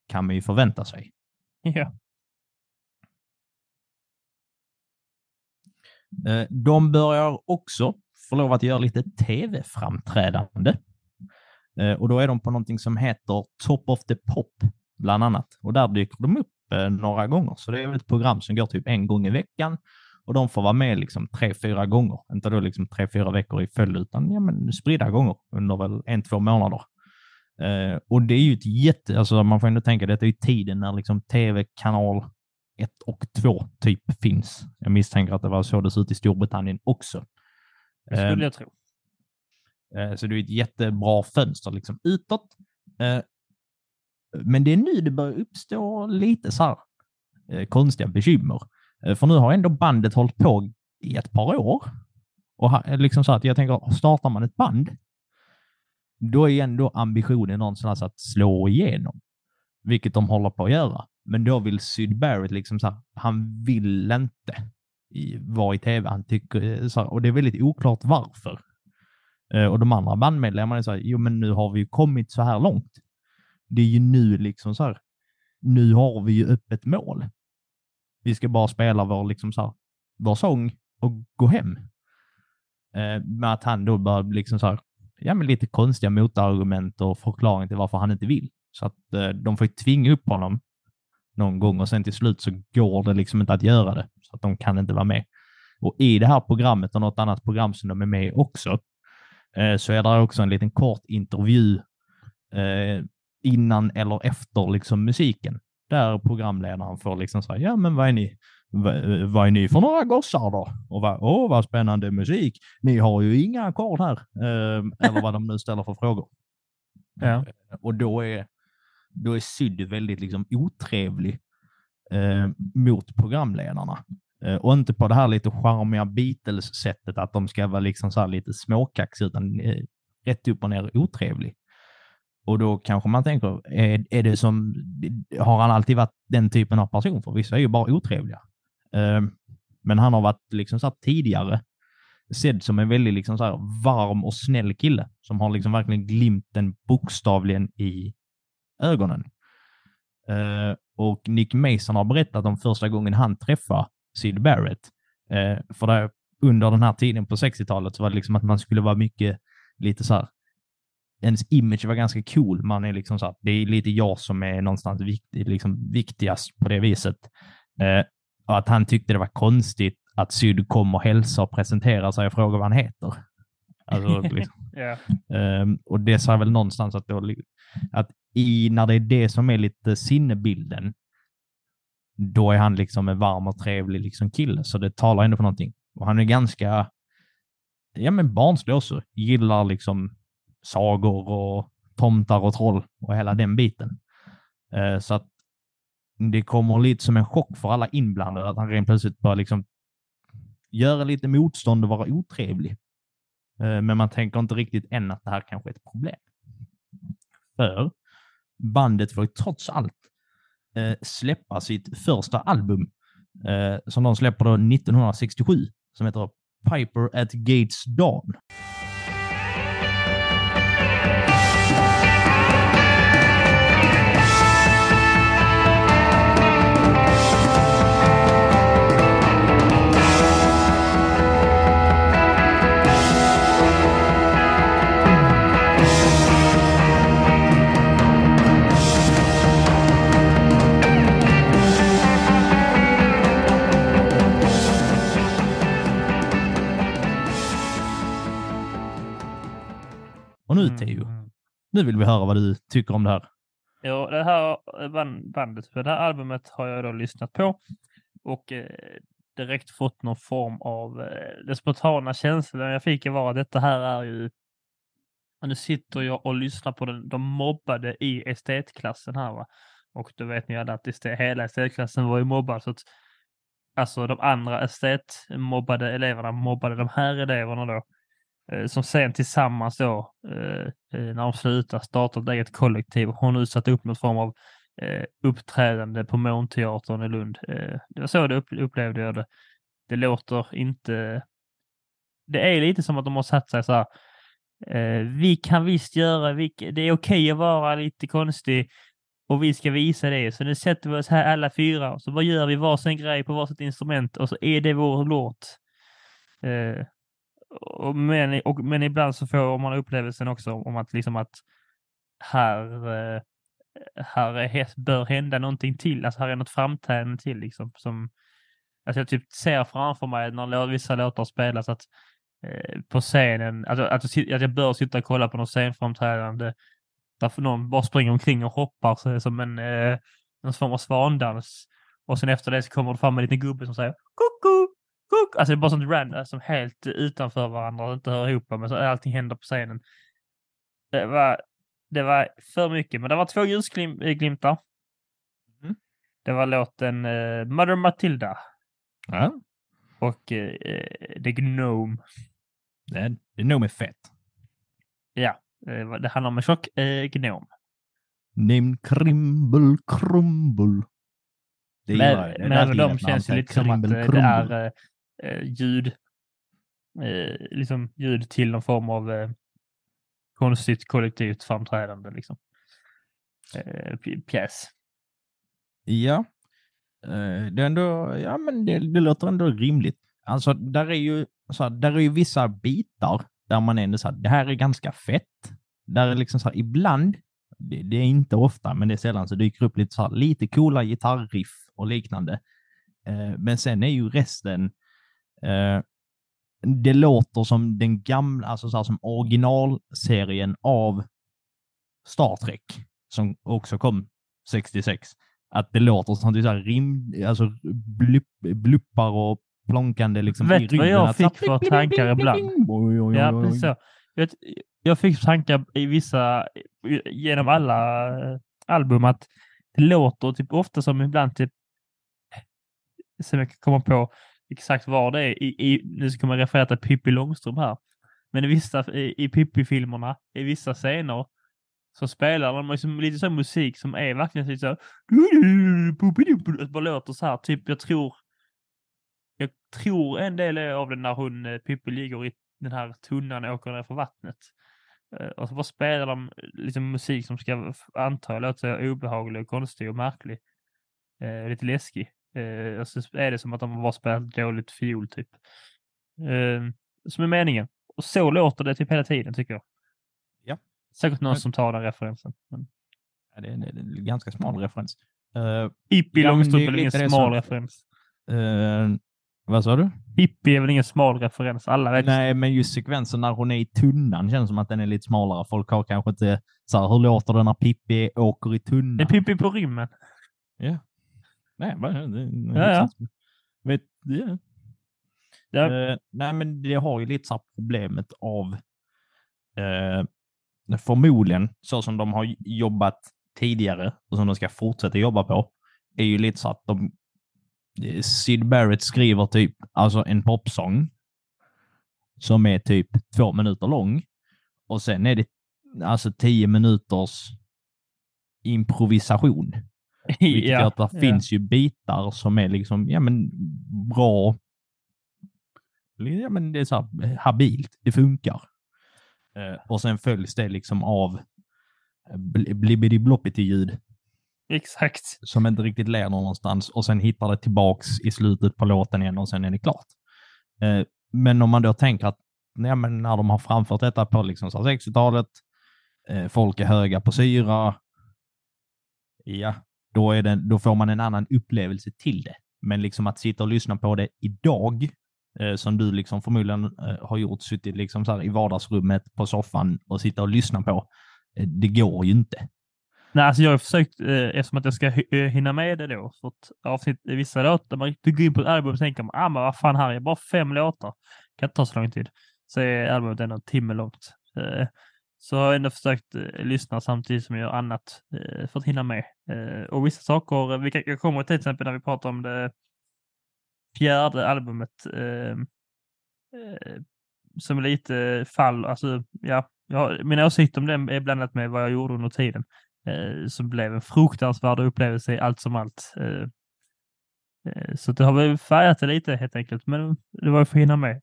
kan man ju förvänta sig. Ja. Eh, de börjar också få lov att göra lite tv-framträdande. Eh, och då är de på någonting som heter Top of the Pop, bland annat. Och där dyker de upp eh, några gånger. Så det är ett program som går typ en gång i veckan och de får vara med liksom tre, fyra gånger. Inte då liksom tre, fyra veckor i följd, utan ja, men spridda gånger under väl en, två månader. Eh, och det är ju ett jätte, alltså man får ändå tänka, detta är ju tiden när liksom tv-kanal 1 och 2 typ finns. Jag misstänker att det var så det ser ut i Storbritannien också. Det skulle eh, jag tro. Eh, så det är ett jättebra fönster liksom utåt. Eh, men det är nu det börjar uppstå lite så här eh, konstiga bekymmer. Eh, för nu har ändå bandet hållit på i ett par år. Och liksom så att jag tänker, startar man ett band, då är ändå ambitionen någonstans att slå igenom, vilket de håller på att göra. Men då vill Syd Barrett liksom så här, han vill inte vara i tv. Han tycker, eh, så här, och det är väldigt oklart varför. Eh, och de andra bandmedlemmarna är så här, jo men nu har vi ju kommit så här långt. Det är ju nu liksom så här, nu har vi ju öppet mål. Vi ska bara spela vår, liksom så här, vår sång och gå hem. Eh, med att han då börjar liksom så här, ja, men lite konstiga motargument och förklaring till varför han inte vill. Så att eh, de får tvinga upp honom någon gång och sen till slut så går det liksom inte att göra det. Så att de kan inte vara med. Och i det här programmet och något annat program som de är med i också, eh, så är det också en liten kort intervju eh, innan eller efter liksom musiken. Där programledaren får liksom säga, ja men vad är ni, vad är ni för några gossar då? Och va, åh, vad spännande musik. Ni har ju inga ackord här. Eh, eller vad de nu ställer för frågor. Ja. Och då är, då är Syd väldigt liksom otrevlig eh, mot programledarna. Eh, och inte på det här lite charmiga Beatles-sättet att de ska vara liksom så här lite småkaxiga, utan eh, rätt upp och ner otrevlig. Och då kanske man tänker, är, är det som, har han alltid varit den typen av person? För vissa är ju bara otrevliga. Ehm, men han har varit liksom så tidigare sedd som en väldigt liksom så här varm och snäll kille som har liksom verkligen glimten bokstavligen i ögonen. Ehm, och Nick Mason har berättat om första gången han träffade Sid Barrett. Ehm, för där, under den här tiden på 60-talet så var det liksom att man skulle vara mycket lite så här ens image var ganska cool. Man är liksom så här, det är lite jag som är någonstans vikt, liksom viktigast på det viset. Eh, och att han tyckte det var konstigt att Syd kom och hälsar och presenterar sig och frågar vad han heter. Alltså, liksom. Ja. Ehm, och det sa väl någonstans att, då, att i, när det är det som är lite sinnebilden, då är han liksom en varm och trevlig liksom kille. Så det talar ändå för någonting. Och han är ganska, ja men barnslig också. Gillar liksom sagor och tomtar och troll och hela den biten. Eh, så att det kommer lite som en chock för alla inblandade att han rent plötsligt bara liksom göra lite motstånd och vara otrevlig. Eh, men man tänker inte riktigt än att det här kanske är ett problem. För bandet får ju trots allt eh, släppa sitt första album eh, som de släpper då 1967 som heter Piper at Gates Dawn. Och nu Theo, Mm. nu vill vi höra vad du tycker om det här. Ja, det här ban- bandet, för det här albumet har jag då lyssnat på och eh, direkt fått någon form av eh, den spontana känslan jag fick var att detta här är ju nu sitter jag och lyssnar på den, de mobbade i estetklassen här va. Och då vet ni alla att estet, hela estetklassen var ju mobbad så att alltså de andra estetmobbade eleverna mobbade de här eleverna då. Eh, som sen tillsammans då, eh, eh, när de slutar, startar ett eget kollektiv och har nu satt upp någon form av uppträdande på Månteatern i Lund. Det var så det upplevde jag det. Det låter inte... Det är lite som att de har satt sig så här. Vi kan visst göra, vi, det är okej att vara lite konstig och vi ska visa det. Så nu sätter vi oss här alla fyra och så bara gör vi varsin grej på varsitt instrument och så är det vår låt. Och men, och, men ibland så får man upplevelsen också om att liksom att här, eh, här är, bör hända någonting till. Alltså här är något framträdande till liksom. Som, alltså jag typ ser framför mig när vissa låtar spelas att eh, på scenen, alltså, att, jag att jag bör sitta och kolla på något scenframträdande där någon bara springer omkring och hoppar så, som en eh, någon form av svandans. Och sen efter det så kommer det fram en liten gubbe som säger koko, Alltså det är bara sånt random som helt utanför varandra och inte hör ihop men så allting händer på scenen. Det var, det var för mycket, men det var två ljusglimtar. Mhm. Det var låten eh, Mother Matilda Ja, och eh, The Gnome. det, är- det är nog med fett. Ja, eh, det handlar om en tjock eh, gnom. Nim krimble krumble. Det Men, är men även de känns ju lite som att det är Eh, ljud, eh, liksom ljud till någon form av eh, konstigt kollektivt framträdande. Liksom. Eh, pjäs. Ja. Eh, Det, är ändå, ja, men det, det låter ändå rimligt. Alltså, där är ju, så här, där är ju vissa bitar där man ändå så här, det här är ganska fett. Där är liksom så här, ibland, det, det är inte ofta, men det är sällan, så dyker upp lite, så här, lite coola gitarriff och liknande. Eh, men sen är ju resten, eh, det låter som den gamla, alltså så här, som originalserien av Star Trek, som också kom 66. att det låter som det är så här rim, alltså blupp, bluppar och plonkande liksom Vet i du vad rymden. jag Att så här, fick för tankar ibland? Ja, precis så. Jag, vet, jag fick tankar i vissa, genom alla eh, album, att det låter typ ofta som ibland typ, som jag kan komma på exakt var det är, i, i, nu ska man referera till Pippi Långstrump här, men i vissa, i, i Pippi-filmerna, i vissa scener, så spelar de liksom lite så musik som är verkligen lite så här, det bara låter så här, typ jag tror, jag tror en del är av det när hon, eh, Pippi ligger i den här tunnan och åker ner för vattnet. Eh, och så bara spelar de liksom musik som ska anta låta obehaglig och konstig och märklig. Eh, lite läskig. Eh, och så är det som att de bara spelat dåligt fiol typ. Eh, som är meningen. Och så låter det typ hela tiden tycker jag. Ja. Säkert någon Men- som tar den referensen. Men... Ja, det, är, är en ganska smal referens. Uh, Pippi Ja, Långstrump är väl ingen smal som- referens. eh, vad sa du? Pippi är väl ingen smal referens. Alla vet. Nej, men just sekvensen när hon är i tunnan känns som att den är lite smalare. Folk har kanske inte så här, hur låter det när Pippi åker i Det är tunnan? Pippi på rymmen. Nej, bara, det, Ja, ja. Vet, ja. Ja. Eh, nej, men det har ju lite så här problemet av eh, förmodligen så som de har jobbat tidigare och som de ska fortsätta jobba på är ju lite så att de eh, Sid Barrett skriver typ alltså en popsång som är typ två minuter lång och sen är det alltså tio minuters improvisation. Vilket gör att det ja. finns ju bitar som är liksom, ja men bra. Ja men det är så här eh, habilt, det funkar. Eh, och sen följs det liksom av bl- blibbidi-bloppity-ljud Exakt. som inte riktigt leder någonstans och sen hittar det tillbaks i slutet på låten igen och sen är det klart. Eh, men om man då tänker att ja, men när de har framfört detta på liksom så här 60-talet, eh, folk är höga på syra, ja, då, är det, då får man en annan upplevelse till det. Men liksom att sitta och lyssna på det idag, eh, som du liksom förmodligen eh, har gjort, suttit liksom så här i vardagsrummet på soffan och sitta och lyssna på, eh, det går ju inte. Nej, alltså jag har försökt, eh, eftersom att jag ska eh, hinna med det då, för att avsnitt, i vissa låtar, man går in på ett album och tänker man, ah men vad fan här är bara fem låtar, kan inte ta så lång tid. Så är albumet ändå en timme långt. Eh, så har jag ändå försökt eh, lyssna samtidigt som jag gör annat eh, för att hinna med. Eh, och vissa saker, eh, vi kan, jag kommer till exempel när vi pratar om det fjärde albumet, ehm, eh, som är lite fall, alltså ja, jag, min åsikt om den är blandat med vad jag gjorde under tiden eh, som blev en fruktansvärd upplevelse i allt som allt. Eh, eh så det har väl färgat det lite helt enkelt, men det var ju för att hinna med.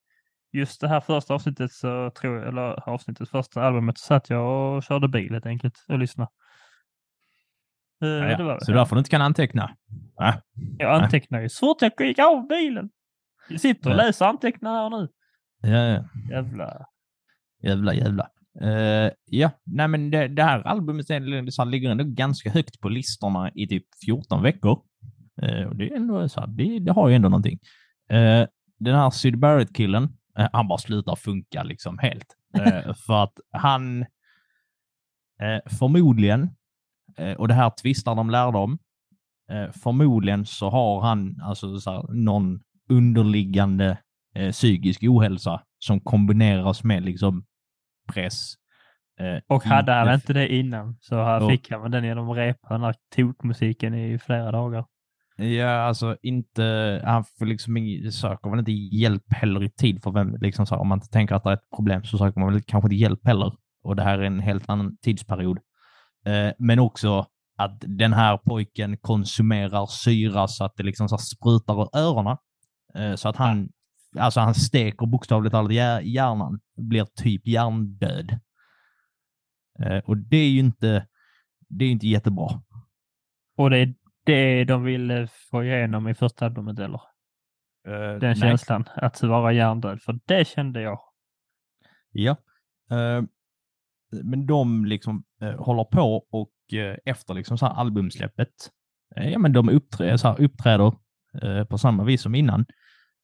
Just det här första avsnittet, så tror jag, eller avsnittet, första albumet, så satt jag och körde bil helt enkelt och lyssnade. Eh, Ja, det var det. Så därför du inte kan anteckna. Ja. Jag antecknar ju så fort jag gick av bilen. Jag sitter och Ja. läser antecknar här nu. Ja, ja. Jävla. Jävla, jävla. Eh, ja, nej men det, det här albumet här, ligger ändå ganska högt på listorna i typ 14 veckor. Eh, och det, är ändå, så här, det, det har ju ändå någonting. Eh, den här Syd Barrett-killen, han bara slutar funka liksom helt. Eh, för att han eh, förmodligen, eh, och det här tvistar de lärde om, eh, förmodligen så har han alltså så här, någon underliggande eh, psykisk ohälsa som kombineras med liksom press. eh, Och hade han inte det innan så här Ja. fick han den genom att repa den här tokmusiken i flera dagar. Ja, alltså inte, han får liksom söker väl inte hjälp heller i tid för vem, liksom så här, om man inte tänker att det är ett problem så söker man väl kanske inte hjälp heller. Och det här är en helt annan tidsperiod. Eh, men också att den här pojken konsumerar syra så att det liksom så här sprutar ur öronen. Eh, så att han, alltså han steker bokstavligt talat hjärnan, blir typ hjärndöd. Eh, och det är ju inte, det är ju inte jättebra. Och det är det de ville få igenom i första albumet eller? Eh, Den nej. känslan att vara hjärndöd. För det kände jag. Ja. Eh, men de liksom eh, håller på och eh, efter liksom så här albumsläppet, eh, ja men de uppträ så uppträder eh, på samma vis som innan.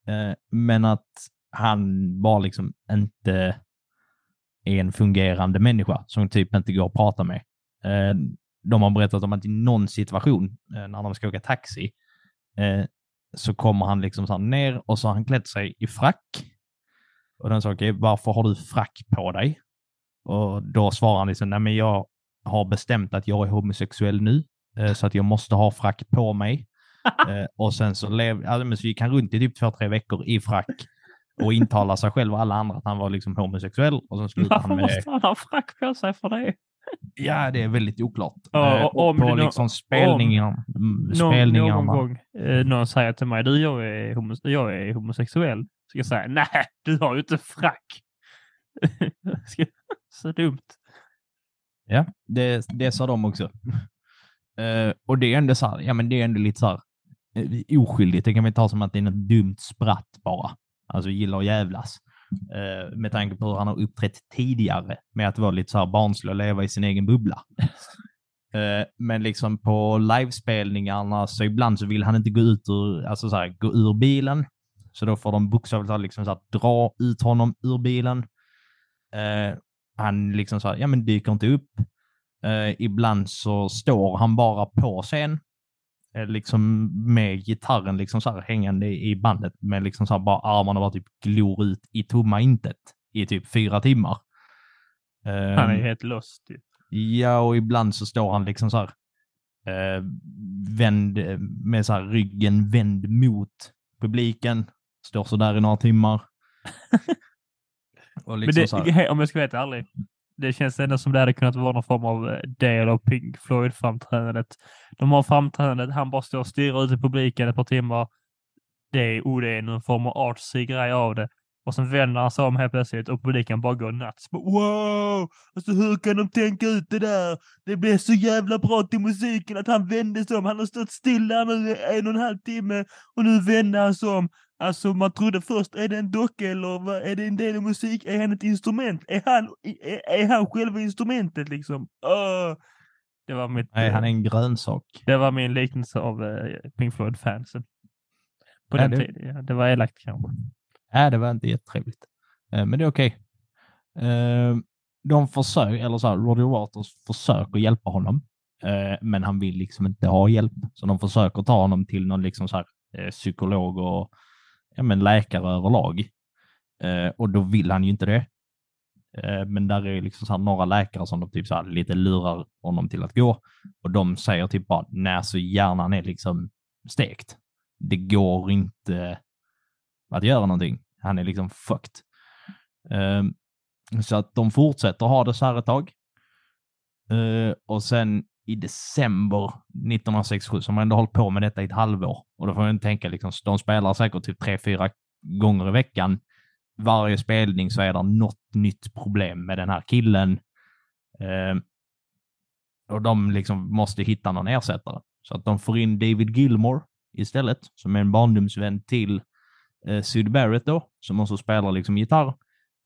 Eh, men att han bara liksom inte är en fungerande människa som typ inte går att prata med. De har berättat om att i någon situation eh, när de ska åka taxi eh, så kommer han liksom så ner och så har han klätt sig i frack. Och den sa, okej, varför har du frack på dig? Och då svarar han liksom, nej men jag har bestämt att jag är homosexuell nu, eh, så att jag måste ha frack på mig. Och sen så, lev, men så gick han runt i typ två, tre veckor i frack och intala sig själv och alla andra att han var liksom homosexuell. Och sen Varför han med måste han ha frack på sig för det? Ja, det är väldigt oklart. Ja, Eh, och om på nå- liksom spelningar, Någon, spelningarna. någon gång eh, någon säger till mig, du jag är, homos- jag är homosexuell. Ska jag säga, nej, du har ju inte frack. Så dumt. Ja, det, det sa de också. Eh, och det är ändå så här, ja men det är ändå lite så här eh, oskyldigt. Det kan vi ta som att det är något dumt spratt bara. Alltså gillar att jävlas. Eh, med tanke på hur han har uppträtt tidigare med att vara lite så här barnslig och leva i sin egen bubbla. Eh, men liksom på livespelningarna så ibland så vill han inte gå ut ur, alltså så här, gå ur bilen. Så då får de bokstavligt talat liksom så här, dra ut honom ur bilen. Eh, han liksom så här, ja men dyker inte upp. Eh, ibland så står han bara på scen, liksom med gitarren liksom så här hängande i bandet, med liksom så här bara armarna bara typ glor ut i tomma intet i typ fyra timmar. Eh, Han är helt lost. Typ. Ja, och ibland så står han liksom så här eh, vänd, med så här ryggen vänd mot publiken. Står så där i några timmar. liksom det, om jag ska vara helt ärlig, det känns ändå som det hade kunnat vara någon form av eh, del av Pink Floyd-framträdandet. De har framträdandet, han bara står och stirrar ut i publiken ett par timmar. Det är, oh, det är någon form av artsy grej av det. Och sen vänder han sig om helt plötsligt och publiken bara går nuts. Wow! Alltså hur kan de tänka ut det där? Det blev så jävla bra till musiken att han vände sig om. Han har stått stilla nu i en och en halv timme och nu vände han sig om. Alltså man trodde först, är det en docka eller vad, är det en del av musik? Är han ett instrument? Är han, är, är han själva instrumentet liksom? Åh! Det var mitt... nej, eh, han är en grönsak. Det var min liknelse av uh, Pink Floyd-fansen. På den det- tiden. Ja, det var elakt kanske. Nej, det var inte jättetrevligt. Eh, men det är okej. Eh, de försöker, eller så här, Roger Waters försöker hjälpa honom, eh, men han vill liksom inte ha hjälp. Så de försöker ta honom till någon liksom så här, eh, psykolog och ja, men läkare överlag. Eh, och då vill han ju inte det. Eh, men där är liksom så här några läkare som de typ så här lite lurar honom till att gå. Och de säger typ bara, när så hjärnan är liksom stekt. Det går inte att göra någonting. Han är liksom fucked. Eh, så att de fortsätter ha det så här ett tag. Eh, och sen i december 1967, som har ändå hållit på med detta i ett halvår, och då får man tänka, liksom, de spelar säkert typ tre, fyra gånger i veckan. Varje spelning så är det något nytt problem med den här killen. Eh, och de liksom måste hitta någon ersättare. Så att de får in David Gilmore istället, som är en barndomsvän till eh, Syd Barrett då, som också spelar liksom gitarr,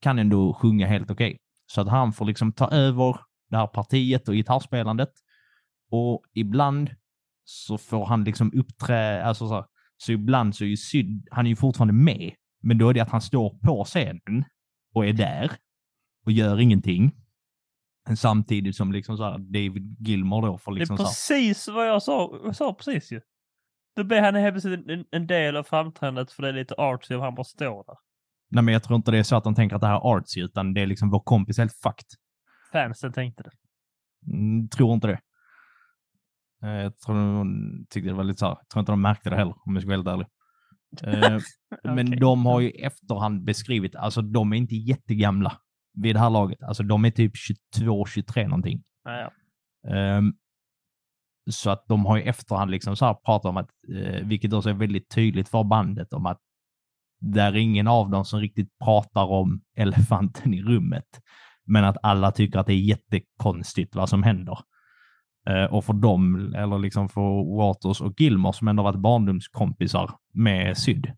kan ändå sjunga helt okej. Så att han får liksom ta över det här partiet och gitarrspelandet. Och ibland så får han liksom uppträ, alltså så, här, så ibland så är ju Syd, han är ju fortfarande med, men då är det att han står på scenen och är där och gör ingenting. Samtidigt som liksom så här David Gilmore då får liksom det är här, precis vad jag sa. Jag sa precis ju. Då blir han helt plötsligt en, en del av framträdandet för det är lite artsy och han bara står där. nej men jag tror inte det är så att de tänker att det här är artsy, utan det är liksom vår kompis helt fucked. Fansen tänkte det. Mm, tror inte det. Eh, Jag tror de tyckte det var lite så här, jag tror inte de märkte det heller om jag ska vara helt ärlig. Eh, Men de har ju efterhand beskrivit, alltså de är inte jättegamla vid det här laget. Alltså de är typ 22, 23 någonting. Ja, ja. Ehm, så att de har i efterhand liksom så här pratat om att, eh, vilket också är väldigt tydligt för bandet, om att det är ingen av dem som riktigt pratar om elefanten i rummet. Men att alla tycker att det är jättekonstigt vad som händer. Eh, och för dem, eller liksom för Waters och Gilmore som ändå varit barndomskompisar med Syd,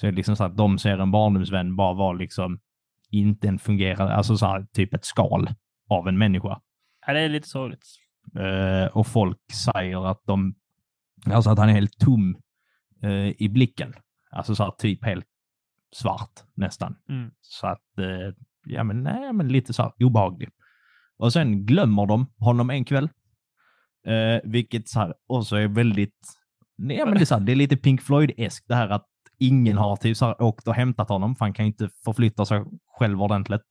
så är det liksom så att de ser en barndomsvän bara vara liksom inte en fungerande, alltså så här, typ ett skal av en människa. ja, det är lite sorgligt. Eh, och folk säger att de, alltså att han är helt tom eh, i blicken. Alltså så här, typ helt svart nästan. Mm. Så att, eh, ja men, nej, men lite så här obehaglig. Och sen glömmer de honom en kväll. Eh, vilket så här, också är väldigt... Nej, men det, är så här, det är lite Pink Floyd-eskt det här att ingen har typ så här, åkt och hämtat honom, för han kan ju inte förflytta sig själv ordentligt.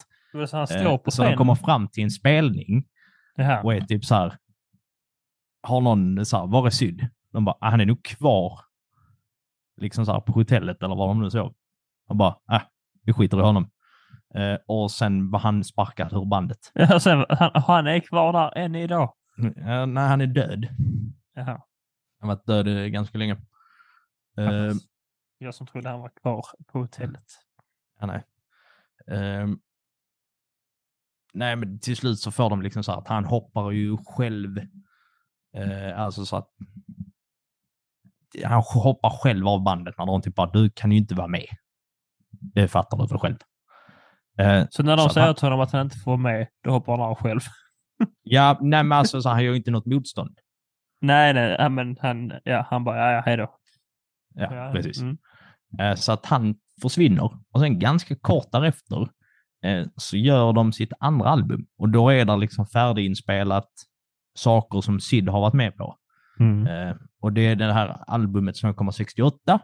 Så han står Eh, på så de kommer fram till en spelning och är typ så här. Har någon så här, var är Syd? De bara, ah, han är nog kvar. Liksom så här på hotellet eller vad de nu såg. Och bara, äh, vi skiter i honom. Eh, och sen var han sparkad ur bandet. Ja, sen, han, han är kvar där än idag. Eh, nej, han är död. Jaha. Han har varit död ganska länge. Eh, Jag som trodde han var kvar på hotellet. ja, nej. Eh, nej, men till slut så får de liksom så att han hoppar ju själv. Eh, alltså så att han hoppar själv av bandet när de typ bara, du kan ju inte vara med. Det fattar du väl själv. Eh, Så när de Så säger till honom att han inte får vara med, då hoppar han av själv. Ja, nej men alltså så han gör ju inte något motstånd. nej, nej, men han, ja, han bara, ja, ja, hej då. Ja, precis. Mm. Eh, Så att han försvinner och sen ganska kort därefter eh, så gör de sitt andra album och då är det liksom färdiginspelat saker som Sid har varit med på. Mm. Eh, Och det är det här albumet som kommer 68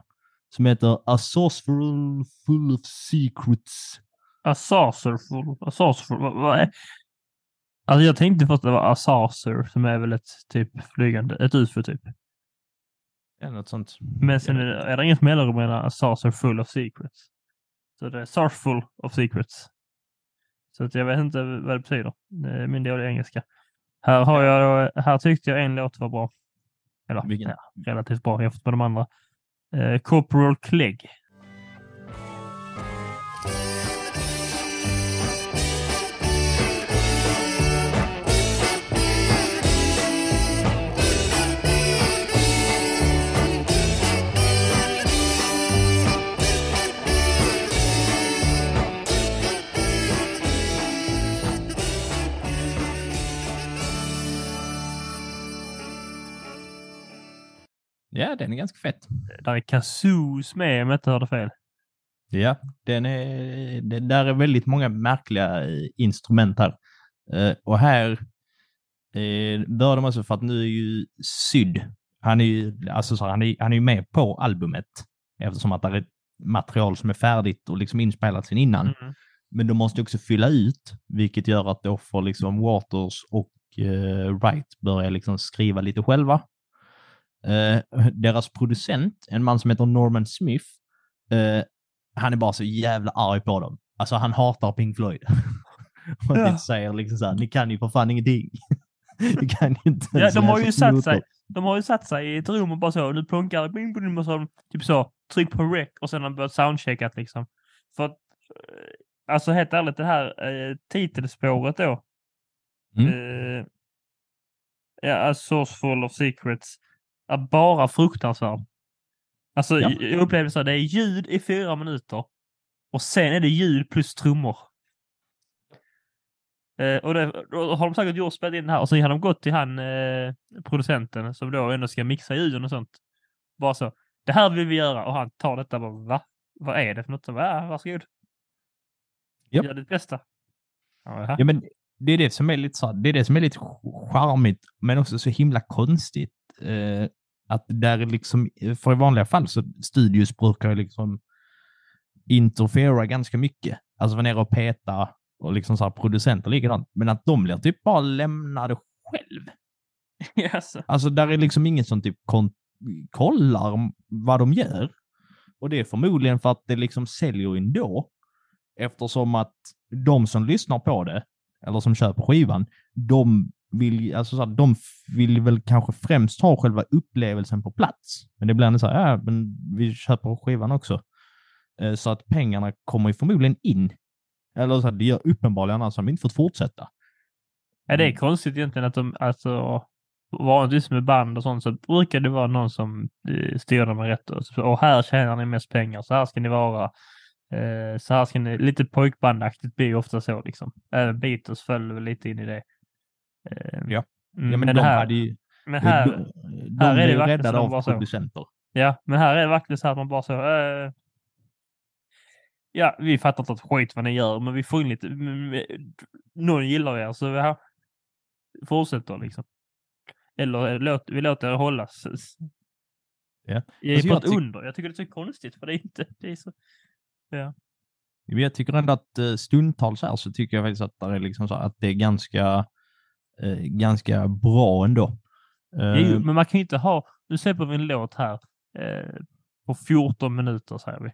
som heter A Saucerful Full of Secrets. A saucerful, a saucerful, vad, vad är? Alltså jag tänkte först att det var a saucer som är väl ett typ flygande, ett ufo typ. Ja, något sånt. Men sen är det, är det inget mellanrum mellan a saucer full of secrets. Så det är saucer full of secrets. Så att jag vet inte vad det betyder. Det är min dåliga engelska. Här har jag då, här tyckte jag en låt var bra. Eller ja, relativt bra jämfört med de andra. Eh, Corporal Clegg. Ja, den är ganska fett. Där är kazoos med om jag inte hörde fel. Ja, den är, det, där är väldigt många märkliga eh, instrument här. Eh, och här eh, bör de också för att nu är ju Syd, han är ju alltså så han är, han är med på albumet eftersom att det är material som är färdigt och liksom inspelat sen innan. Mm. Men de måste också fylla ut, vilket gör att då får liksom Waters och eh, Wright börja liksom skriva lite själva. Eh, deras producent, en man som heter Norman Smith, eh, han är bara så jävla arg på dem. Alltså han hatar Pink Floyd. och Ja. säger liksom så här, ni kan ju för fan ingenting. ni kan ju inte Ja, de har ju satt noter." sig. De har ju satt sig i ett rum och bara så, nu punkar bing, bing, och så, typ så, tryck på rec och sen har de börjat soundcheckat liksom. För att, eh, alltså helt ärligt, det här eh, titelspåret då. Mm. Eh, ja, A Source Full of Secrets är bara fruktansvärd. Alltså, Ja. jag upplevde så, här, det är ljud i fyra minuter och sen är det ljud plus trummor. Eh, och det, då har de säkert gjort spelat in det här och sen har de gått till han eh, producenten som då ändå ska mixa ljuden och sånt. Bara så. Det här vill vi göra och han tar detta och bara va? Vad är det för något? Så Ja, varsågod. Japp. Gör ditt bästa. Ja, jaha. Ja, men det är det som är lite så det är det som är lite charmigt, men också så himla konstigt. Eh, att där är liksom, för i vanliga fall så studios brukar liksom interfera ganska mycket. Alltså vara nere och peta och liksom så här producenter likadant. Men att de blir typ bara lämnade själv. Jaså. Alltså där är liksom ingen som typ kollar vad de gör. Och det är förmodligen för att det liksom säljer ändå. Eftersom att de som lyssnar på det, eller som köper skivan, de vill, alltså så här, de vill väl kanske främst ha själva upplevelsen på plats. Men det blir ändå så här, ja, men vi köper skivan också. Eh, Så att pengarna kommer ju förmodligen in. Eller så här, det gör uppenbarligen, annars har de inte fått fortsätta. Ja, det är Mm. konstigt egentligen att de, alltså, vanligtvis med band och sånt så brukar det vara någon som eh, styr dem rätt. Och, här tjänar ni mest pengar, så här ska ni vara. Eh, så här ska ni, lite pojkbandaktigt blir ofta så liksom. Även Beatles föll lite in i det. Eh, Ja. mm, Ja, men, men de här, hade ju... men här, de, de här är det verkligen räddade av producenter. ja, men här är det verkligen så att man bara så, eh, ja, vi fattar inte ett skit vad ni gör, men vi får in lite, mm, någon gillar er, så vi här, fortsätter liksom. Eller låt, vi låter det hållas. Ja. Jag är Alltså, på jag ett under. Jag tycker det är så konstigt för det är inte, det är så. Men Jag tycker ändå att eh, stundtals här så tycker jag faktiskt att det är, liksom så att det är ganska, eh, ganska bra ändå. Eh, men man kan ju inte ha, nu släpper vi en låt här eh, på 14 minuter säger vi.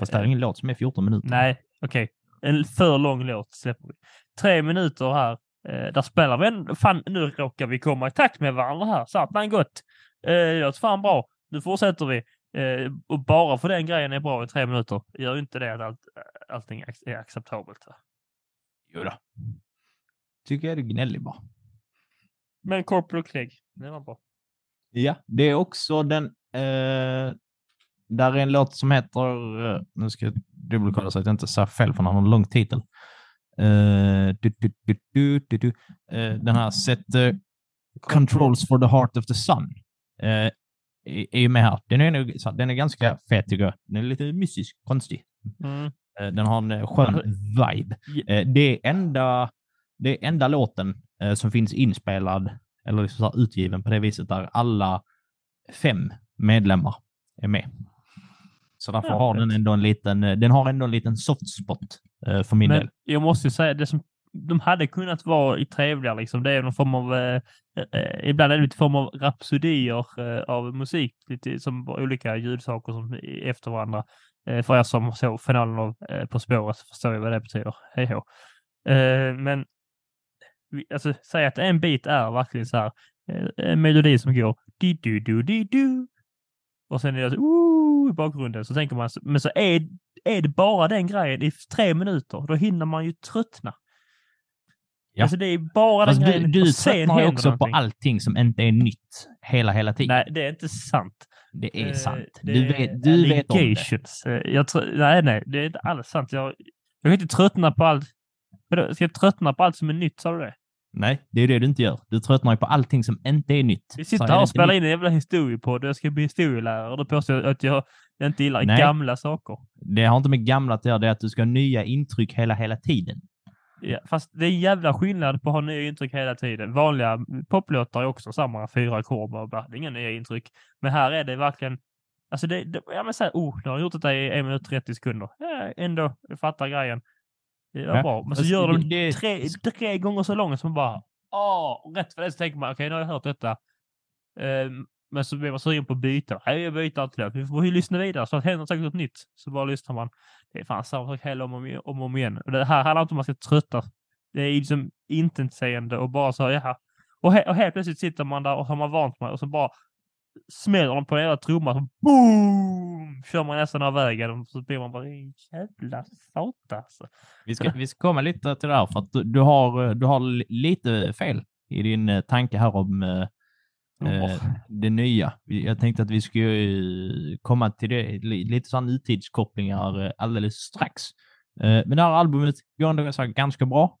Fast det här är ingen låt som är 14 minuter. Nej, okej. En för lång låt släpper vi. Tre minuter här. Eh, där spelar vi en... Fan, nu råkar vi komma i takt med varandra här. Satan gott. Eh, det låter fan bra. Nu fortsätter vi. Eh, och bara för den grejen är bra i tre minuter gör inte det att allt, allting är ac- är acceptabelt. Va? Jo då. Tycker jag är gnällig bara. Men Corporal Clegg, det var bra. Ja, det är också den... Eh, där är en låt som heter... Eh, nu ska jag dubbelkolla så att jag inte säger fel för den har en lång titel. Eh, du, du, du. Eh, den här Set eh, Controls for the Heart of the Sun. Är ju med här. Den är, nog- den är ganska fet tycker jag. Den är lite mystisk, konstig. Mm. Den har en skön vibe. Det är enda, det är enda låten eh, som finns inspelad eller liksom utgiven på det viset där alla fem medlemmar är med. Så därför Ja, har den ändå en liten, eh, den har ändå en liten soft spot eh, för min Men del. jag måste ju säga, det som de hade kunnat vara i trevligare, liksom. det är någon form av, eh, eh, ibland är det lite form av rapsodier eh, av musik, lite som olika ljudsaker som efter varandra. Eh, för er som såg finalen av På spåret förstår ju vad det betyder. Hej. Eh, men alltså, säg att en bit är verkligen så här, eh, en melodi som går di du du di du och sen är det så, "Ooh" i bakgrunden så tänker man, men så är, är det bara den grejen i tre minuter, då hinner man ju tröttna. Ja. Alltså det är bara Fast den du, grejen du tröttnar ju också på någonting. allting som inte är nytt hela, hela tiden. Nej, det är inte sant. Det är Eh, sant. det Du vet, du vet om det. Eh, Jag tr- nej, nej, det är inte alls sant. Jag, jag kan inte tröttna på allt. Ska jag tröttna på allt som är nytt, sa du det? Nej, det är det du inte gör. Du tröttnar ju på allting som inte är nytt. Vi sitter är här och spelar in en jävla historiepodd och jag ska bli historielärare och då påstår jag att jag inte gillar Nej. gamla saker. Det har inte med gamla att göra, det är att du ska ha nya intryck hela, hela tiden. Ja, fast det är en jävla skillnad på att ha nya intryck hela tiden. Vanliga poplåtar är också samma fyra ackord och bara, det är inga nya intryck. Men här är det verkligen, alltså det, det ja men såhär, oh, nu har jag gjort detta i en minut och 30 sekunder. Ja, ändå, jag fattar grejen. Det var Ja, bra. Men så fast gör de det- tre, tre gånger så långt som man bara, åh, rätt för det så tänker man, okej, nu har jag hört detta. Ehm, men så blir man sugen på att byta. Nej, jag byter inte det. Vi får ju lyssna vidare så att händer säkert något nytt. Så bara lyssnar man. Det är fan samma sak hela om och om, om, igen. Och det här handlar inte om att man ska trötta. Det är liksom intetsägande och bara så, jaha. Och, he och helt plötsligt sitter man där och har man vant sig och så bara smäller de på jävla trumma så boom! Kör man nästan av vägen och så blir man bara jävla satan alltså. Vi ska, vi ska komma lite till det här, för att du, du, har, du har li- lite fel i din eh, tanke här om eh, eh, Åh. det nya. Jag tänkte att vi skulle eh, komma till det, li- lite sådana nutidskopplingar eh, alldeles strax. Eh, Men det här albumet går ändå ganska bra.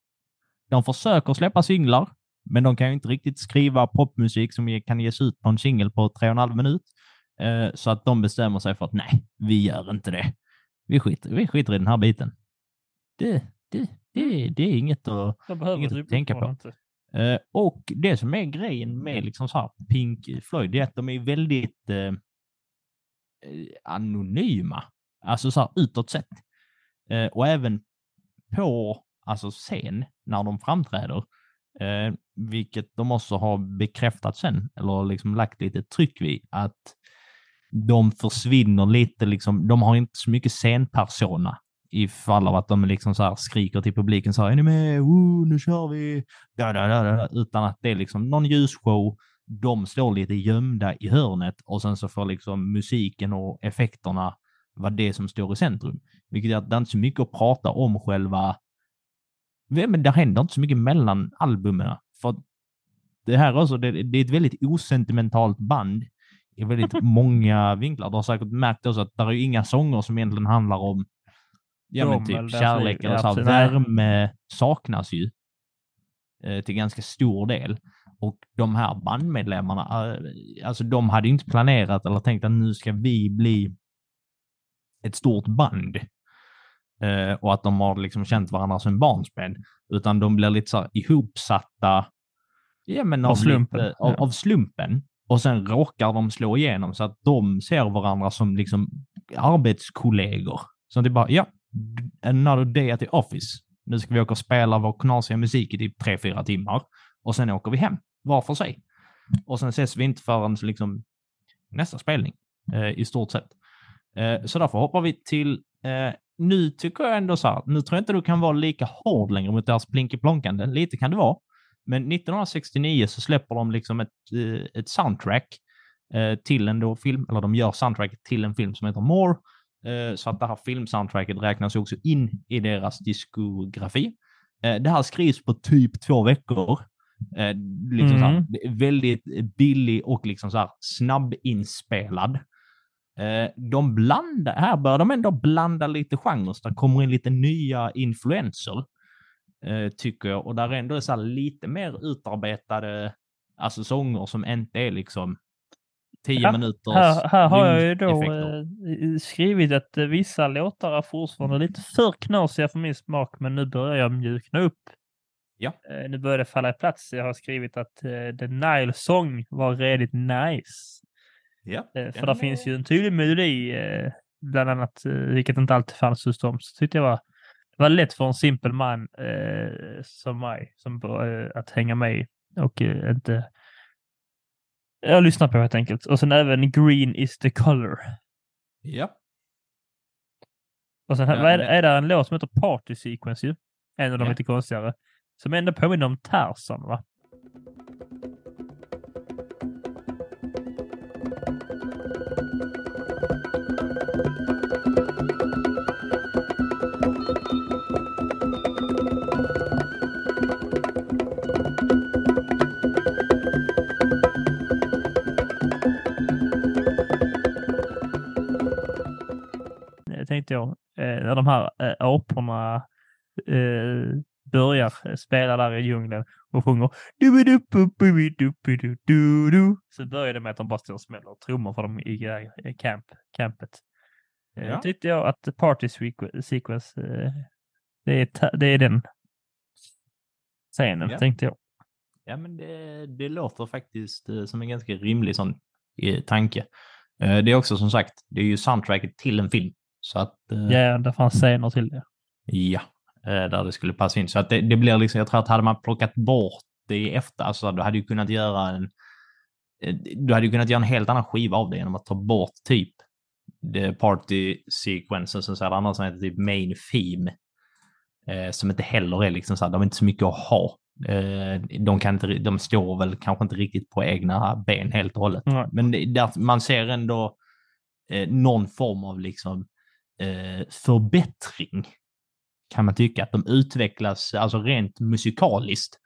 De försöker släppa singlar, men de kan ju inte riktigt skriva popmusik som kan ges ut på en singel på tre och en halv minut. Eh, Så att de bestämmer sig för att nej, vi gör inte det. Vi skiter, vi skiter i den här biten. Det, det, det, det är inget att Inget att tänka på. inte. Eh, och det som är grejen med liksom så här Pink Floyd, är att de är väldigt eh, eh, anonyma. Alltså så här utåt sett. Och även på alltså scen när de framträder. Eh, vilket de också har bekräftat sen, eller liksom lagt lite tryck vid, att de försvinner lite, liksom, de har inte så mycket scenpersona i fall av att de liksom så här skriker till publiken så här, är ni med? Woo, nu kör vi! Da, da, da, da. Utan att det är liksom någon ljusshow, de står lite gömda i hörnet och sen så får liksom musiken och effekterna vara det som står i centrum. Vilket gör att det är inte så mycket att prata om själva... Men det händer inte så mycket mellan albumen. För det här också, det, det är ett väldigt osentimentalt band i väldigt många vinklar. Du har säkert märkt också att det är inga sånger som egentligen handlar om ja, men typ kärlek eller så värme saknas ju eh, till ganska stor del. Och de här bandmedlemmarna, eh, alltså de hade inte planerat eller tänkt att nu ska vi bli ett stort band. Eh, och att de har liksom känt varandra som barnsben. Utan de blir lite så ihopsatta Ja, men Av av slumpen, Lite, av, ja. av slumpen. Och sen råkar de slå igenom så att de ser varandra som liksom arbetskollegor. Så det är bara, ja, another day at the office. Nu ska vi åka och spela vår knasiga musik i typ tre, fyra timmar. Och sen åker vi hem, var för sig. Och sen ses vi inte förrän liksom nästa spelning, eh, i stort sett. Eh, så därför hoppar vi till, eh, nu tycker jag ändå så här, nu tror jag inte du kan vara lika hård längre mot deras plinky-plonkande. Lite kan det vara. Men 1969 så släpper de liksom ett, eh, ett soundtrack eh, till en då film, eller de gör soundtracket till en film som heter More. Eh, så att det här filmsoundtracket räknas också in i deras diskografi. Det här skrivs på typ två veckor. Liksom här, Mm. det är väldigt billig och liksom så här snabbinspelad. Eh, de blandar, här bör de ändå blanda lite genrer, så det kommer in lite nya influenser, eh, tycker jag. Och där ändå är så här lite mer utarbetade, alltså sånger som inte är liksom tio Ja, minuters Här, här har jag ju då eh, skrivit att eh, vissa låtar är fortfarande lite för knasiga för min smak, men nu börjar jag mjukna upp. Ja. Eh, nu börjar det falla i plats. Jag har skrivit att eh, The Nile Song var redigt nice. Ja, Eh, för där är- finns ju en tydlig melodi, eh, bland annat, eh, vilket inte alltid fanns hos dem. Så tyckte jag var, det var lätt för en simpel man eh, som mig som, eh, att hänga med och eh, inte jag lyssnar på helt enkelt. Och sen även Green is the color. Ja. Och sen Ja, är, men- är det en låt som heter Party Sequence ju. En av de Ja. lite konstigare. Som ändå påminner om Tarzan va? Tänkte jag. Eh, när de här eh, aporna eh, börjar spela där i djungeln och sjunger. Så börjar det med att de bara står och smäller trummor för dem i eh, camp, campet. Ja. tyckte jag att Party Sequ- Sequence, det, är det är den scenen, Ja. tänkte jag. Ja, men det, det låter faktiskt som en ganska rimlig sån tanke. Det är också som sagt, det är ju soundtracket till en film. Så att, eh, Ja, det fanns scener till det. ja, eh, där det skulle passa in. Så att det, det blir liksom, jag tror att hade man plockat bort det i efter, alltså du hade ju kunnat göra en, eh, du hade ju kunnat göra en helt annan skiva av det genom att ta bort typ the party sequences och så här, andra som heter typ main theme. Eh, som inte heller är liksom så här, de är inte så mycket att ha. Eh, de, kan inte, de står väl kanske inte riktigt på egna ben helt och hållet. Nej. Men det, där, man ser ändå eh, någon form av liksom förbättring kan man tycka. Att de utvecklas alltså rent musikaliskt.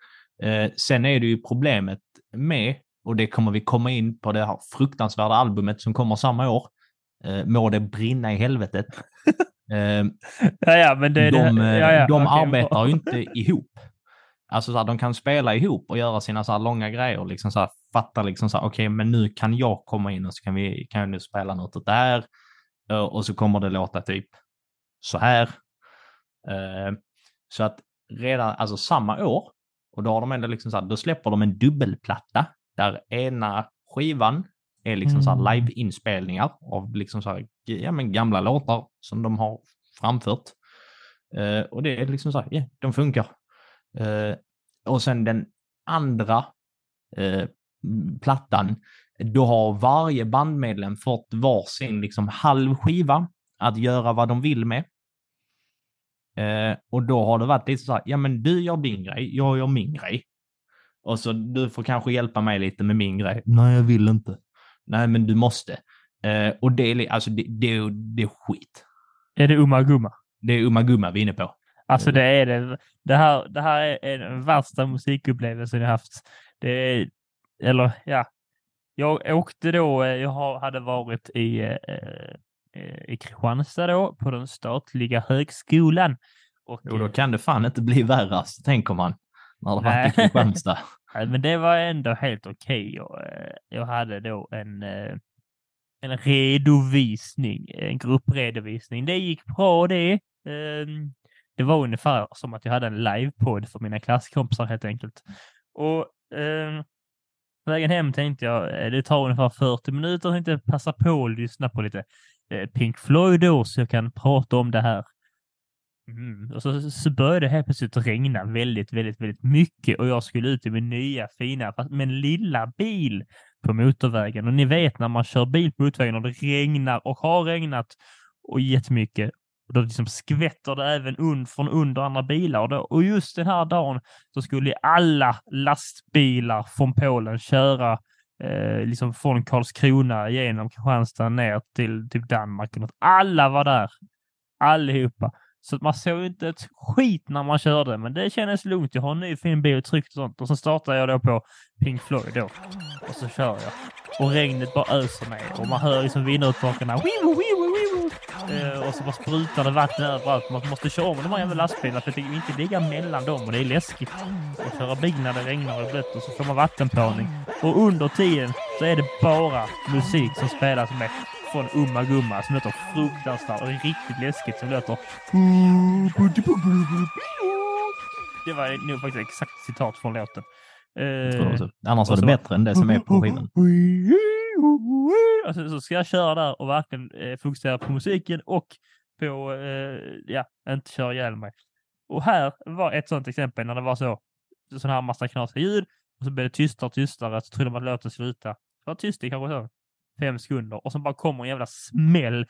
Eh, sen är det ju problemet med, och det kommer vi komma in på det här fruktansvärda albumet som kommer samma år, eh, Må det brinna i helvetet. eh, Ja, ja, men det de det. eh, Ja, ja, de okej, arbetar bra. ju inte ihop. Alltså så här, de kan spela ihop och göra sina så här långa grejer. Liksom så här, fatta liksom så här, okej, men nu kan jag komma in och så kan vi kan jag nu spela något åt där. Eh, Och så kommer det låta typ så här. Eh, Så att redan, alltså samma år, och då har de ändå liksom så här, då släpper de en dubbelplatta där ena skivan är liksom så Mm. här live-inspelningar av liksom så här, ja, men gamla låtar som de har framfört. Eh, och det är liksom så här, ja, de funkar. Eh, och sen den andra eh, m- plattan, då har varje bandmedlem fått varsin liksom halv skiva att göra vad de vill med. Eh, och då har det varit lite så här, ja men du gör din grej, jag gör min grej. Och så du får kanske hjälpa mig lite med min grej. Nej, jag vill inte. Nej, men du måste. Eh, och det är, alltså, det, det, det är skit. Är det Umma Gumma? Det är Umma Gumma vi är inne på. Alltså det är det. Det här, det här är är den värsta musikupplevelsen jag haft. Det är, eller ja, jag åkte då, eh, jag hade varit i, eh, eh, i Kristianstad då på den statliga högskolan. Och, Jo, då kan det fan inte bli värre, så tänker man. När det varit i. Kristianstad. Men det var ändå helt okej. Jag, eh, jag hade då en, en redovisning, en gruppredovisning. Det gick bra det. Ehm, Det var ungefär som att jag hade en livepodd för mina klasskompisar helt enkelt. Och Eh, vägen hem tänkte jag, eh, det tar ungefär 40 minuter, jag tänkte passa på att lyssna på lite eh, Pink Floyd då, så jag kan prata om det här. Mm. Och så, så började det helt plötsligt regna väldigt, väldigt, väldigt mycket och jag skulle ut i min nya fina, fast med lilla bil på motorvägen. Och ni vet när man kör bil på motorvägen och det regnar och har regnat och jättemycket. Och då liksom skvätter det även und från under andra bilar. Och, då, och just den här dagen så skulle alla lastbilar från Polen köra eh, liksom från Karlskrona genom Kristianstad ner till typ Danmark. Och något. Alla var där. Allihopa. Så man såg inte ett skit när man körde, men det kändes lugnt. Jag har en ny fin bil tryckt och sånt. Och så startar jag då på Pink Floyd då. Och så kör jag. Och regnet bara öser ner och man hör liksom vindrutetorkarna Eh, och så bara sprutar det vatten överallt. Man måste köra om de här jävla lastbilarna för det inte ligga mellan dem och det är läskigt att köra bil när det regnar och blött och så får man vattenpåning. Och under tiden så är det bara musik som spelas med från Umma Gumma som låter fruktansvärt och riktigt läskigt som låter... Det var nog faktiskt exakt citat från låten. Uh, Annars var det bättre än det som är på skivan. Alltså, så ska jag köra där och verkligen eh, fokusera på musiken och på, eh, ja, inte köra ihjäl mig. Och här var ett sådant exempel när det var så, sån här massa knasiga ljud och så blev det tystare och tystare så trodde man att låten sluta. Det var tyst i kanske så fem sekunder och så bara kommer en jävla smäll.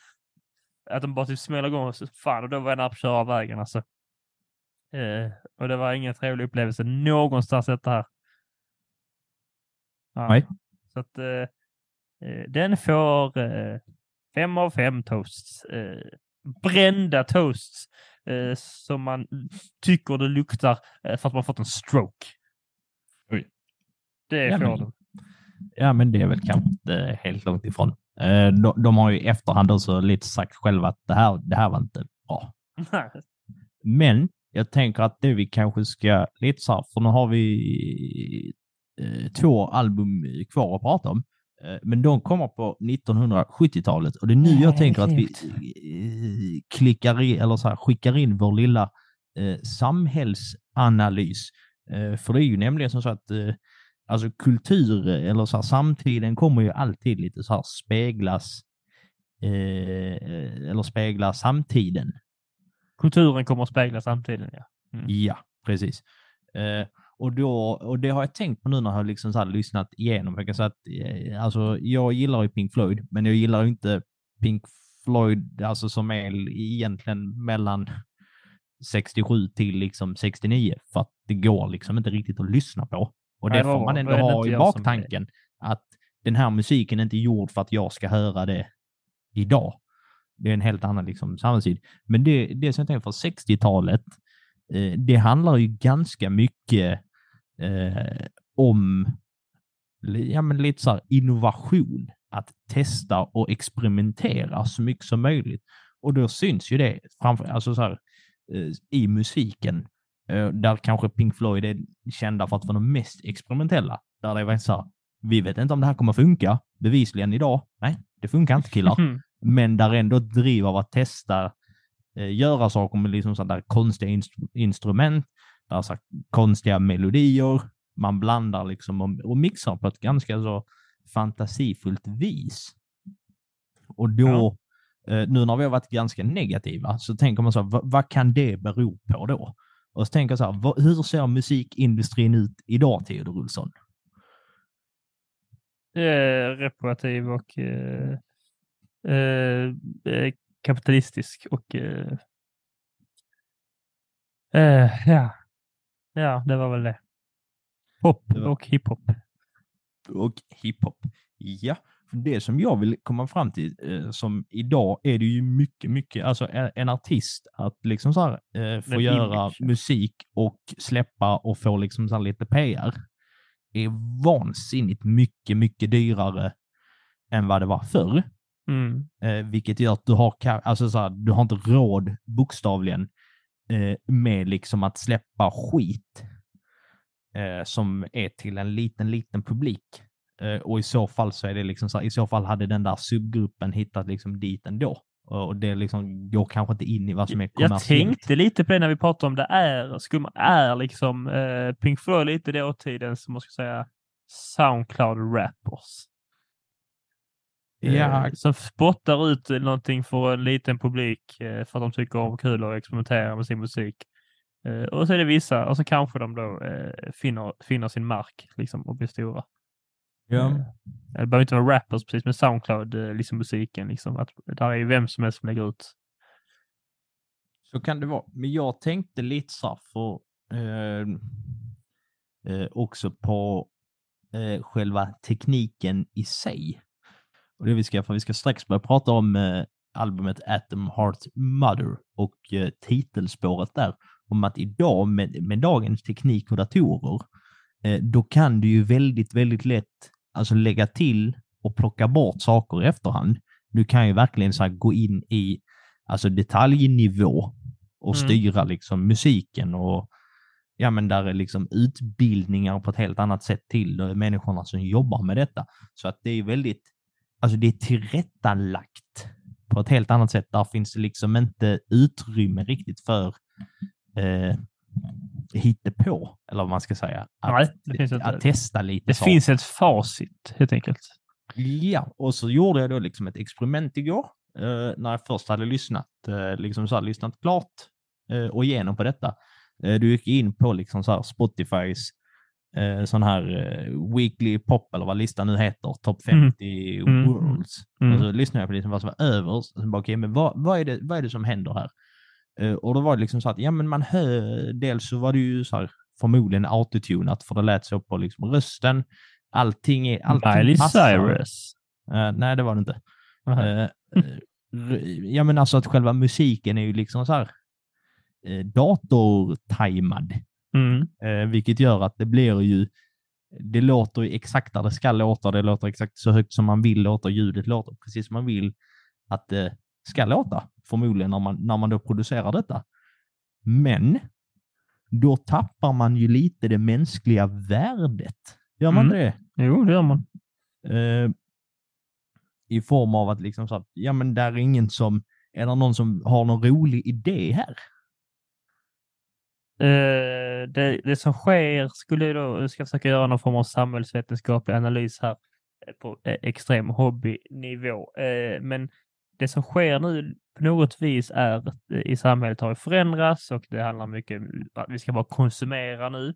Att de bara typ smäller igång och så fan och då var jag nära på att köra av vägen alltså. Eh, och det var ingen trevlig upplevelse någonstans detta här. Ja. Nej. Så att eh, den får eh, fem av fem toasts. Eh, brända toasts eh, som man tycker det luktar för att man fått en stroke. Oj. Det ja, får men, den. Ja, men det är väl kanske inte helt långt ifrån. De, de har ju i efterhand också lite sagt själva att det här, det här var inte bra. men jag tänker att det vi kanske ska lite så här, för nu har vi eh, två album kvar att prata om. Eh, men de kommer på 1970-talet och det är nu jag tänker att vi eh, klickar i, eller så här, skickar in vår lilla eh, samhällsanalys. Eh, för det är ju nämligen som så att eh, alltså kultur eller så här, samtiden kommer ju alltid lite så här speglas eller spegla samtiden. Kulturen kommer att spegla samtiden, ja. Mm. Ja, precis. Och, då, och det har jag tänkt på nu när jag liksom så lyssnat igenom. Jag kan säga att eh, alltså, jag gillar ju Pink Floyd, men jag gillar inte Pink Floyd alltså, som är egentligen mellan 67 till liksom 69 för att det går liksom inte riktigt att lyssna på. Och det får man ändå ha i baktanken att den här musiken är inte gjord för att jag ska höra det idag. Det är en helt annan liksom, samhällssyn. Men det, det som jag tänker för 60-talet, eh, det handlar ju ganska mycket eh, om ja, men lite så innovation, att testa och experimentera så mycket som möjligt. Och då syns ju det framför, alltså så här, eh, i musiken, eh, där kanske Pink Floyd är kända för att vara de mest experimentella. Där det var så här, vi vet inte om det här kommer funka, bevisligen idag. Nej, det funkar inte killar. Mm. Men där ändå driv av att testa, eh, göra saker med liksom sådana där konstiga instru instrument, alltså konstiga melodier. Man blandar liksom och, och mixar på ett ganska så fantasifullt vis. Och då, ja. eh, nu när vi har varit ganska negativa, så tänker man så här, vad, vad kan det bero på då? Och så tänker jag så här, vad, hur ser musikindustrin ut idag, Theodor Olsson? Eh, reparativ och eh, eh, eh kapitalistisk och eh, eh, ja, Ja, det var väl det. Pop det var... och hiphop. Och hiphop. Ja, det som jag vill komma fram till, eh, som idag är det ju mycket, mycket, alltså en artist att liksom så här, eh, få göra image. musik och släppa och få liksom så lite PR är vansinnigt mycket, mycket dyrare än vad det var förr. Mm. Eh, vilket gör att du har, alltså så här, du har inte råd bokstavligen eh, med liksom att släppa skit eh, som är till en liten, liten publik. Eh, och i så fall så är det liksom så i så fall hade den där subgruppen hittat liksom dit ändå. Och det liksom går kanske inte in i vad som är Jag kommersiellt. tänkte lite på det när vi pratade om det är, skumma, är liksom eh, Pink Floyd lite dåtidens, som man ska säga, Soundcloud rappers. Ja. Eh, som spottar ut någonting för en liten publik eh, för att de tycker om kul att experimentera med sin musik. Eh, och så är det vissa, och så kanske de då finner, finner sin mark liksom, och blir stora. Ja. Det behöver inte vara rappers precis, men Soundcloud, eh, liksom musiken, liksom, att där är ju vem som helst som lägger ut. Så kan det vara. Men jag tänkte lite så för eh, eh, också på eh, själva tekniken i sig. Och det vi ska, för vi ska strax börja prata om eh, albumet Atom Heart Mother och eh, titelspåret där. Om att idag med, med dagens teknik och datorer, eh, då kan du ju väldigt, väldigt lätt alltså lägga till och plocka bort saker i efterhand. Du kan ju verkligen så här, gå in i alltså detaljnivå och Mm. styra liksom musiken och ja, men där är liksom utbildningar på ett helt annat sätt till människorna som jobbar med detta. Så att det är väldigt, alltså det är tillrättalagt på ett helt annat sätt. Där finns det liksom inte utrymme riktigt för eh, hittepå, eller vad man ska säga. Att, Nej, det finns inte. att testa lite Det saker. finns ett facit helt enkelt. Ja, och så gjorde jag då liksom ett experiment igår eh, när jag först hade lyssnat, eh, liksom så här, lyssnat klart eh, och igenom på detta. Eh, du gick in på liksom så Spotifys eh, sån här eh, Weekly Pop eller vad listan nu heter, Top 50 Mm. Worlds. Mm. Och så lyssnade jag på liksom vad som var överst och så bara, okej, men vad, vad, är det, vad är det som händer här? Eh, och då var det liksom så att, ja men man hör, dels så var det ju så här förmodligen autotunat för det lät så på liksom rösten. Allting är, allting Miley passar. Cyrus. Eh, nej, det var det inte. Eh, ja, men alltså att själva musiken är ju liksom så här datortajmad, Mm. eh, vilket gör att det blir ju det låter ju exakt där det ska låta, det låter exakt så högt som man vill låta, ljudet låter precis som man vill att det ska låta, förmodligen när man, när man då producerar detta. Men då tappar man ju lite det mänskliga värdet. Gör man Mm. det? Jo, det gör man. Eh, I form av att liksom så att, ja men där är ingen som, är det någon som har någon rolig idé här? Eh, det, det som sker skulle jag då, jag ska försöka göra någon form av samhällsvetenskaplig analys här eh, på eh, extrem hobbynivå. Eh, men det som sker nu på något vis är att i samhället har förändrats och det handlar mycket om att vi ska bara konsumera nu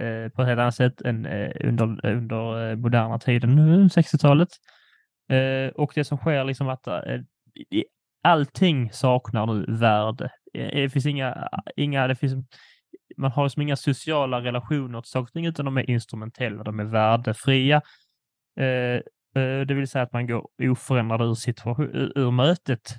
eh, på ett helt annat sätt än eh, under, under moderna tiden, nu 60-talet. Eh, och det som sker liksom att eh, allting saknar nu värde. Det finns inga, inga det finns, man har liksom inga sociala relationer till saker och ting, utan de är instrumentella, de är värdefria. Eh, eh det vill säga att man går oförändrad ur, situation, ur, mötet.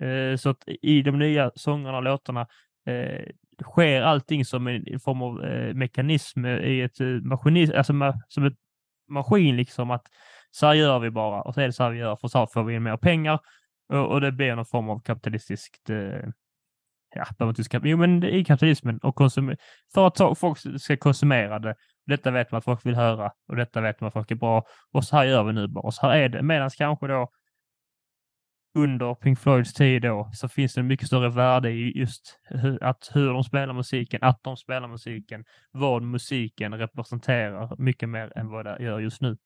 Eh, så att i de nya sångerna och låtarna eh, sker allting som en form av eh, mekanism eh, i ett eh, maskinism, alltså ma, som ett maskin liksom att så här gör vi bara och så är det så här vi gör för så här får vi in mer pengar och, och det blir någon form av kapitalistiskt eh, ja, behöver inte ska, jo men det är kapitalismen och konsum, för att folk ska konsumera det. Detta vet man att folk vill höra och detta vet man att folk är bra och så här gör vi nu bara och så här är det. Medan kanske då under Pink Floyds tid då så finns det en mycket större värde i just hur, att hur de spelar musiken, att de spelar musiken, vad musiken representerar mycket mer än vad det gör just nu.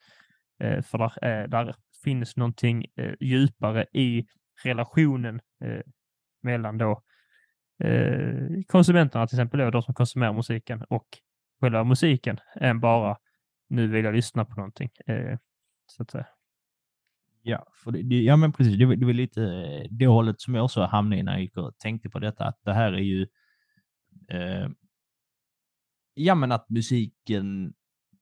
Eh, för där, eh, där finns någonting eh, djupare i relationen eh, mellan då eh, konsumenterna, till exempel då, de som konsumerar musiken och själva musiken, än bara nu vill jag lyssna på någonting. Eh, så att säga. Ja, för det, det, ja men precis. Det, var- det var lite eh, det hållet som jag också hamnade i när jag gick och tänkte på detta. Att det här är ju... Eh, ja, men att musiken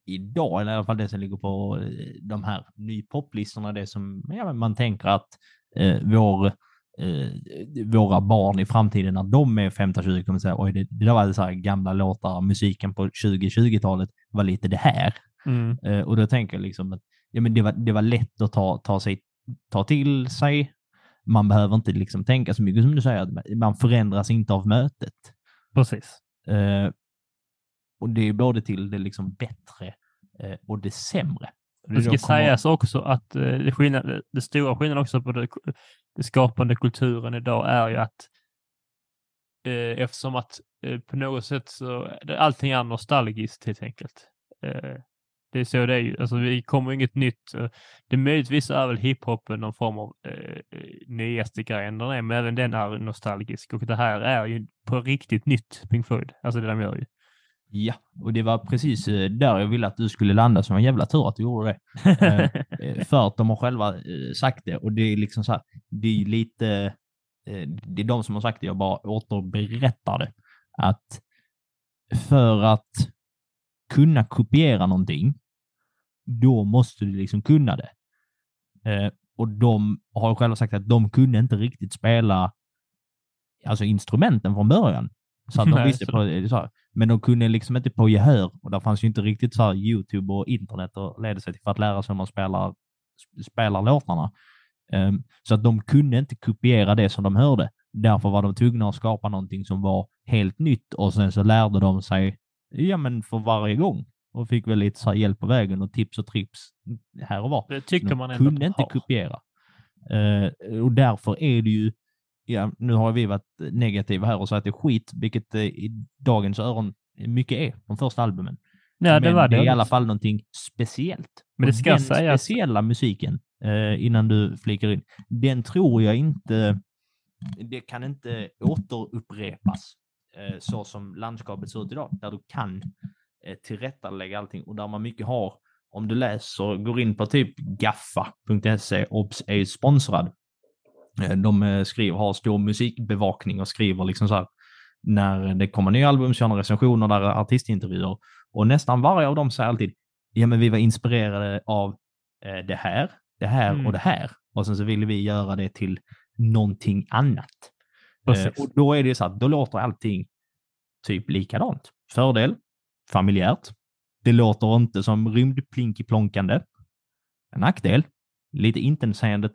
idag, eller i alla fall det som ligger på eh, de här nypoplistorna, det som ja, men man tänker att eh, vår, våra barn i framtiden, när de är 15-20, kommer säga oj, det, det där var så här gamla låtar, musiken på 2020-talet var lite det här. Mm. Eh, och då tänker jag liksom att ja, men det, var, det var lätt att ta, ta, sig, ta till sig. Man behöver inte liksom tänka så mycket som du säger, att man förändras inte av mötet. Precis. Eh, och det är både till det liksom bättre eh, och det sämre. Det ska kommer- sägas också att eh, det, skillnad, det stora skillnaden också på det, den skapande kulturen idag är ju att eh, eftersom att eh, på något sätt så allting är nostalgiskt helt enkelt. Eh, det är så det är ju. Alltså vi kommer inget nytt. Eh, Det möjligtvis är väl hiphopen någon form av eh, eh nyaste grejen den är, men även den är nostalgisk och det här är ju på riktigt nytt Pink Floyd. Alltså det de gör ju. Ja, och det var precis eh, där jag ville att du skulle landa, så det var en jävla tur att du gjorde det. Eh, För att de har själva eh, sagt det och det är liksom så här, det är lite, det är de som har sagt det, jag bara återberättar det. Att för att kunna kopiera någonting, då måste du liksom kunna det. Och de har själva sagt att de kunde inte riktigt spela alltså instrumenten från början. Så att de Nej, visste så på, så här, men de kunde liksom inte på gehör och där fanns ju inte riktigt så här YouTube och internet att leda sig till för att lära sig hur man spelar, spelar låtarna. Ehm, så att de kunde inte kopiera det som de hörde. Därför var de tvungna att skapa någonting som var helt nytt och sen så lärde de sig, ja men för varje gång. Och fick väl lite så hjälp på vägen och tips och trips här och var. Det tycker De man ändå kunde inte har. kopiera. Eh, och därför är det ju, ja, nu har vi varit negativa här och sagt att det är skit, vilket eh, i dagens öron mycket är, de första albumen. Ja, det Men var det. är i alla fall någonting speciellt. Men det ska den sägas- speciella musiken, eh, innan du flikar in, den tror jag inte, det kan inte återupprepas eh, så som landskapet ser ut idag, där du kan eh, tillrättalägga allting och där man mycket har, om du läser, går in på typ gaffa.se, obs är ju sponsrad. Eh, De eh, skriver, har stor musikbevakning och skriver liksom så här, när det kommer nya album så gör de recensioner där är artistintervjuer och nästan varje av dem säger alltid, ja men vi var inspirerade av eh, det här, det här Mm. och det här och sen så ville vi göra det till någonting annat. Precis. Eh, och då är det så att då låter allting typ likadant. Fördel, familjärt. Det låter inte som rymdplinkiplonkande. En nackdel, lite intetsägande och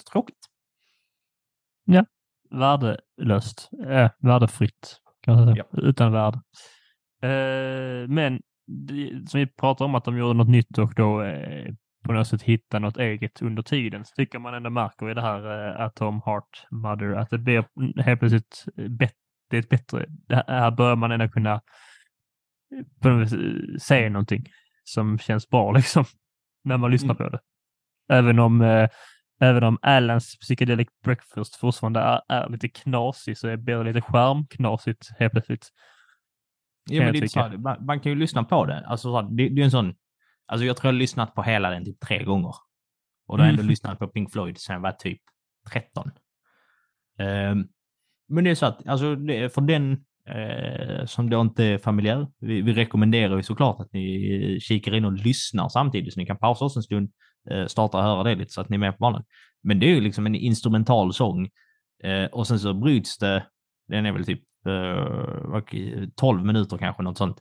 tråkigt. Värdelöst. Eh, värdefritt. Kan man säga. Ja. Utan värde. Eh, men som vi pratar om att de gjorde något nytt och då eh, på något sätt hitta något eget under tiden så tycker man ändå märker i det här eh, Atom Heart Mother att det blir helt plötsligt bättre. Det är ett bättre. Det här börjar man ändå kunna eh, på något vis, eh, se någonting som känns bra liksom när man lyssnar Mm. på det. Även om eh, Även om Allans Psychedelic Breakfast fortfarande är, är lite knasig så blir det lite skärmknasigt helt plötsligt. Kan men det så här, man, man kan ju lyssna på det. Alltså, så här, det, det är en sån... Alltså jag tror jag har lyssnat på hela den typ tre gånger. Och då har jag ändå Mm. lyssnat på Pink Floyd sedan jag var typ 13. Ehm, men det är så att, alltså det för den eh, som då inte är familjär, vi, vi rekommenderar ju såklart att ni kikar in och lyssnar samtidigt så ni kan pausa oss en stund, starta och höra det lite så att ni är med på banan. Men det är ju liksom en instrumental sång eh, och sen så bryts det, den är väl typ eh, vad- 12 minuter kanske, något sånt.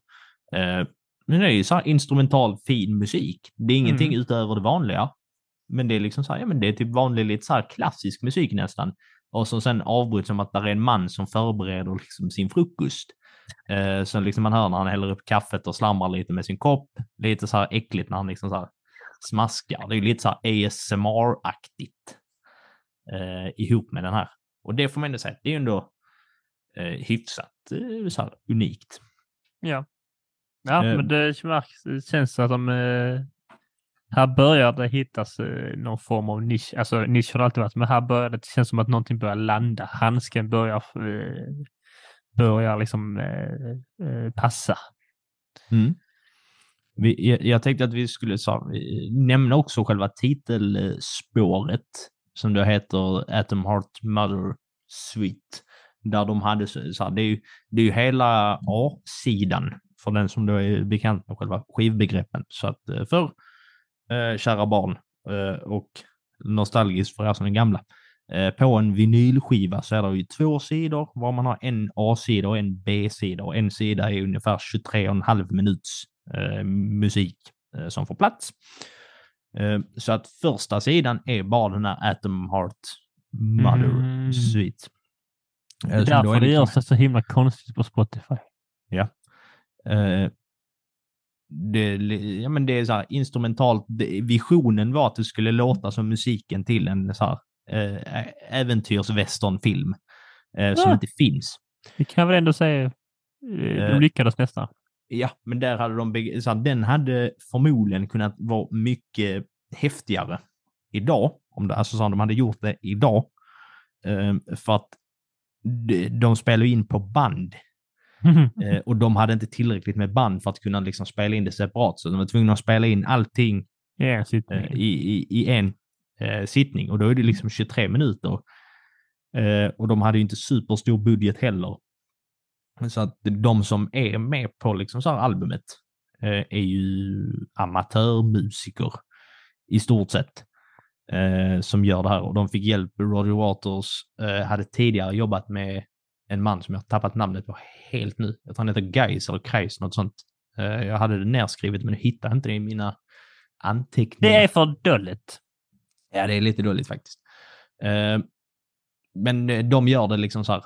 Eh, men det är ju så instrumental fin musik. Det är ingenting Mm. utöver det vanliga. Men det är liksom så här, ja men det är typ vanlig, lite så här klassisk musik nästan. Och som sen avbryts som att det är en man som förbereder liksom sin frukost. Eh, så liksom man hör när han häller upp kaffet och slamrar lite med sin kopp. Lite så här äckligt när han liksom så här smaskar. Det är ju lite så här ASMR-aktigt. Eh, ihop med den här. Och det får man ändå säga, det är ju ändå eh, hyfsat eh, så här unikt. Ja, ja Eh. men det märks, det känns att de eh, här börjar det hittas eh, någon form av nisch. Alltså nisch har det alltid varit, men här börjar det, det känns som att någonting börjar landa. Handsken börjar, eh, börjar liksom passa. Mm. Vi, jag, tänkte att vi skulle så, eh, nämna också själva titelspåret som då heter Atom Heart Mother Suite. Där de hade så, så här, det, är ju, det är ju hela A-sidan för den som då är bekant med själva skivbegreppen. Så att eh, för eh, kära barn eh, och nostalgiskt för er som är gamla. Eh, på en vinylskiva så är det ju två sidor var man har en A-sida och en B-sida och en sida är ungefär 23,5 minuts musik eh, som får plats. Eh, så att första sidan är bara den här Atom Heart Mother Mm. Suite. Det Eh, är som därför det liksom- görs det så himla konstigt på Spotify. Eh, det, ja, men det är så här instrumentalt. Det, visionen var att det skulle låta som musiken till en så här eh, äventyrsvästernfilm eh, som Ja. inte finns. Vi kan väl ändå säga eh, Eh. de lyckades nästan. Ja, men där hade de, så den hade förmodligen kunnat vara mycket häftigare idag. Om det, alltså så de hade gjort det idag. Eh, för att de, spelar in på band eh, och de hade inte tillräckligt med band för att kunna liksom spela in det separat. Så de var tvungna att spela in allting eh, i, i, i en eh, sittning och då är det liksom 23 minuter. Och de hade ju inte superstor budget heller. Så att de som är med på liksom så här albumet eh, är ju amatörmusiker i stort sett eh, som gör det här och de fick hjälp. Roger Waters eh, hade tidigare jobbat med en man som jag tappat namnet på helt nu. Jag tror han heter Geis eller Kreis, något sånt. Eh, jag hade det nerskrivet men hittade inte det i mina anteckningar. Det är för dåligt. Ja, det är lite dåligt faktiskt. Eh, men eh, de gör det liksom så här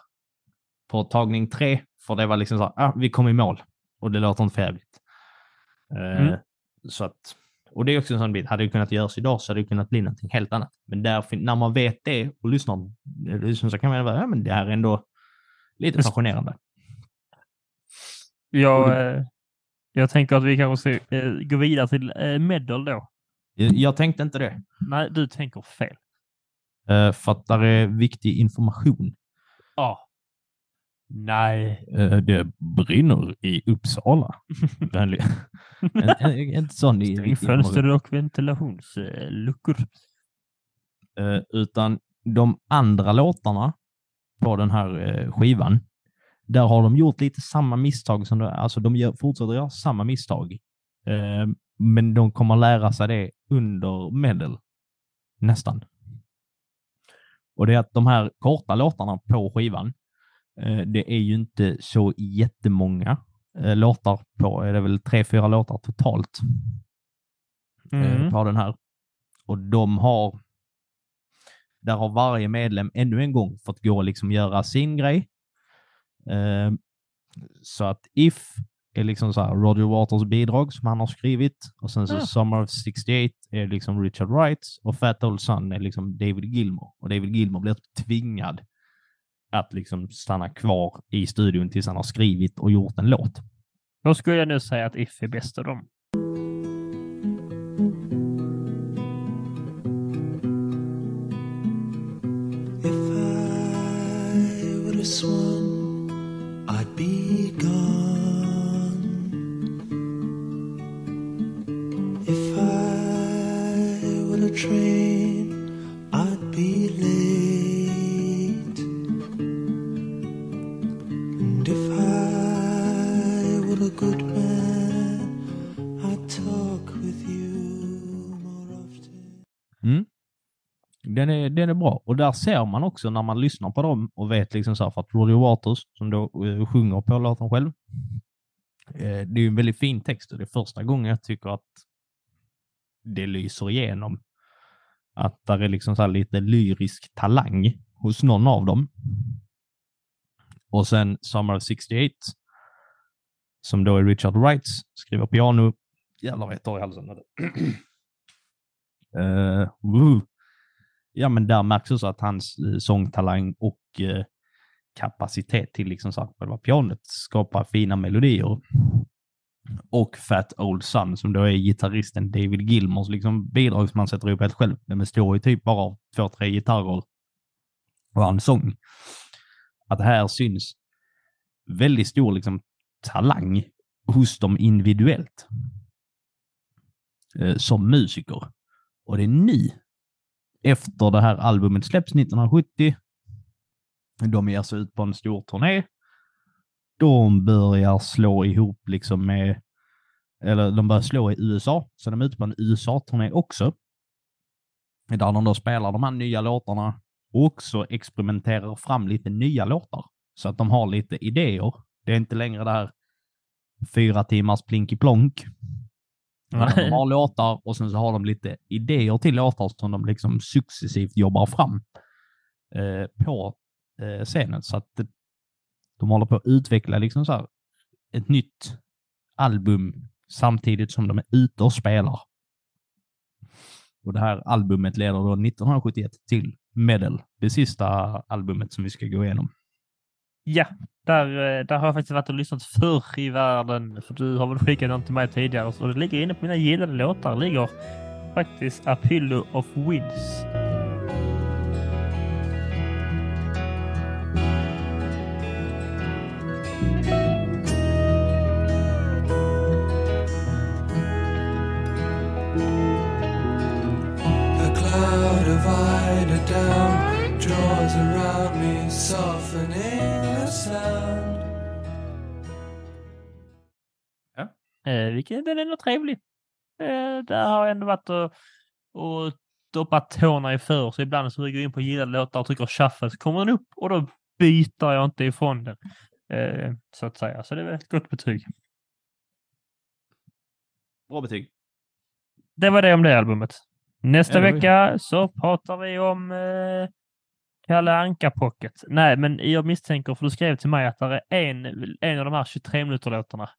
på tagning tre, för det var liksom så här, ah, vi kom i mål och det låter inte för jävligt. Eh, Mm. Så att, och det är också en sån bit, hade det kunnat göras idag så hade det kunnat bli någonting helt annat. Men där, när man vet det och lyssnar, eh, lyssnar så kan man vara, ja men det här är ändå lite fascinerande. Jag, eh, jag tänker att vi kanske ska gå vidare till Medal då. Jag, tänkte inte det, Nej, du tänker fel. för att där är viktig information. Ja. Nej. Eh, Det brinner i Uppsala. En, en, en sån i, Stäng fönster och ventilationsluckor. Eh, utan de andra låtarna på den här eh, skivan, där har de gjort lite samma misstag som de, alltså de gör, fortsätter göra samma misstag. Men de kommer lära sig det under medel. Nästan. Och det är att de här korta låtarna på skivan, det är ju inte så jättemånga eh, låtar på, är det väl tre, fyra låtar totalt eh, Mm. på den här. Och de har, där har varje medlem ännu en gång fått gå och liksom göra sin grej. Eh, så att If är liksom så här Roger Waters bidrag som han har skrivit och sen så Ah. Summer of 68 är liksom Richard Wrights och Fat Old Son är liksom David Gilmour. Och David Gilmour blir tvingad att liksom stanna kvar i studion tills han har skrivit och gjort en låt. Då skulle jag nu säga att If är bäst av dem. If I would have swum, I'd be gone. If I would have trained, I'd be late. Den är, den är bra. Och där ser man också när man lyssnar på dem och vet liksom så här, för att Roger Waters, som då eh, sjunger på låten själv, eh, det är ju en väldigt fin text och det är första gången jag tycker att det lyser igenom. Att där är liksom så här lite lyrisk talang hos någon av dem. Och sen Summer of 68, som då är Richard Wrights, skriver piano. Jävlar vad jag tar i halsen. Uh, woo. Ja, men där märks också att hans eh, sångtalang och eh, kapacitet till liksom så själva pianot skapar fina melodier. Och Fat Old Son som då är gitarristen David Gilmors liksom bidrag som han sätter ihop helt själv. Den består ju typ bara av två, tre gitarrer och en sång. Att här syns väldigt stor liksom talang hos dem individuellt. Eh, som musiker. Och det är nu, efter det här albumet släpps 1970, de ger sig ut på en stor turné. De börjar slå ihop liksom med, eller de börjar slå i USA, så de är ute på en USA-turné också. Där de då spelar de här nya låtarna och också experimenterar fram lite nya låtar. Så att de har lite idéer. Det är inte längre det här fyra timmars plinky plonk Ja, de har låtar och sen så har de lite idéer till låtar som de liksom successivt jobbar fram eh, på eh, scenen. Så att de håller på att utveckla liksom så här ett nytt album samtidigt som de är ute och spelar. Och det här albumet leder då 1971 till Medal, det sista albumet som vi ska gå igenom. Ja, där, eh, där har jag faktiskt varit och lyssnat förr i världen. För du har väl skickat någon till mig tidigare. Så det ligger inne på mina gillade låtar. Det ligger faktiskt Apollo of Winds. A cloud of down draws around me, softening sound. Eh, vilket den är nog trevlig. Eh, där har jag ändå varit och, och doppat tårna i för. Så ibland så går jag in på gillade låtar och trycker shuffle så kommer den upp och då byter jag inte ifrån den. Eh, så att säga. Så det är väl ett gott betyg. Bra betyg. Det var det om det albumet. Nästa Ja, det vecka så pratar vi om eh, Kalle Anka Pocket. Nej, men jag misstänker, för du skrev till mig att det är en, en av de här 23 minuter-låtarna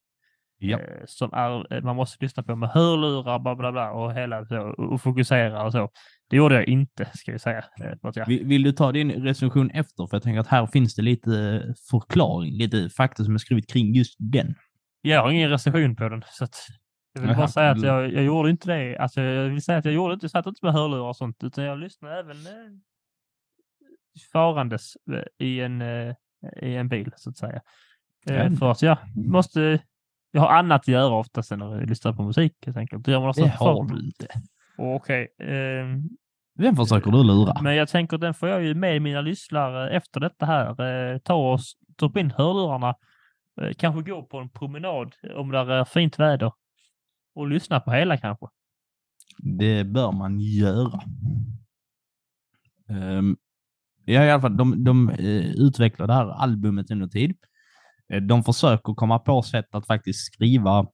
Ja. eh, som är, eh, man måste lyssna på med hörlurar, bla bla bla och hela så, och fokusera och så. Det gjorde jag inte, ska jag säga. Eh, jag, Vill, vill du ta din recension efter? För jag tänker att här finns det lite förklaring, lite fakta som är skrivit kring just den. jag har ingen recension på den, så att jag vill Jaha, bara säga att jag, jag gjorde inte det. Alltså, jag vill säga att jag gjorde inte, jag satt inte med hörlurar och sånt, utan jag lyssnade även eh, farandes eh, i en, eh, i en bil, så att säga. Ja. för att jag måste, jag har annat att göra oftast än att lyssna på musik helt enkelt. Då gör man också Det har du inte. Okej, ehm, Vem försöker du lura? men jag tänker den får jag ju med mina lyssnare efter detta här. Ta oss, ta upp in hörlurarna, kanske gå på en promenad om det är fint väder och lyssna på hela kanske. Det bör man göra. Um, ja, i alla fall, de, de eh, utvecklar det här albumet under tid. Eh, de försöker komma på sätt att faktiskt skriva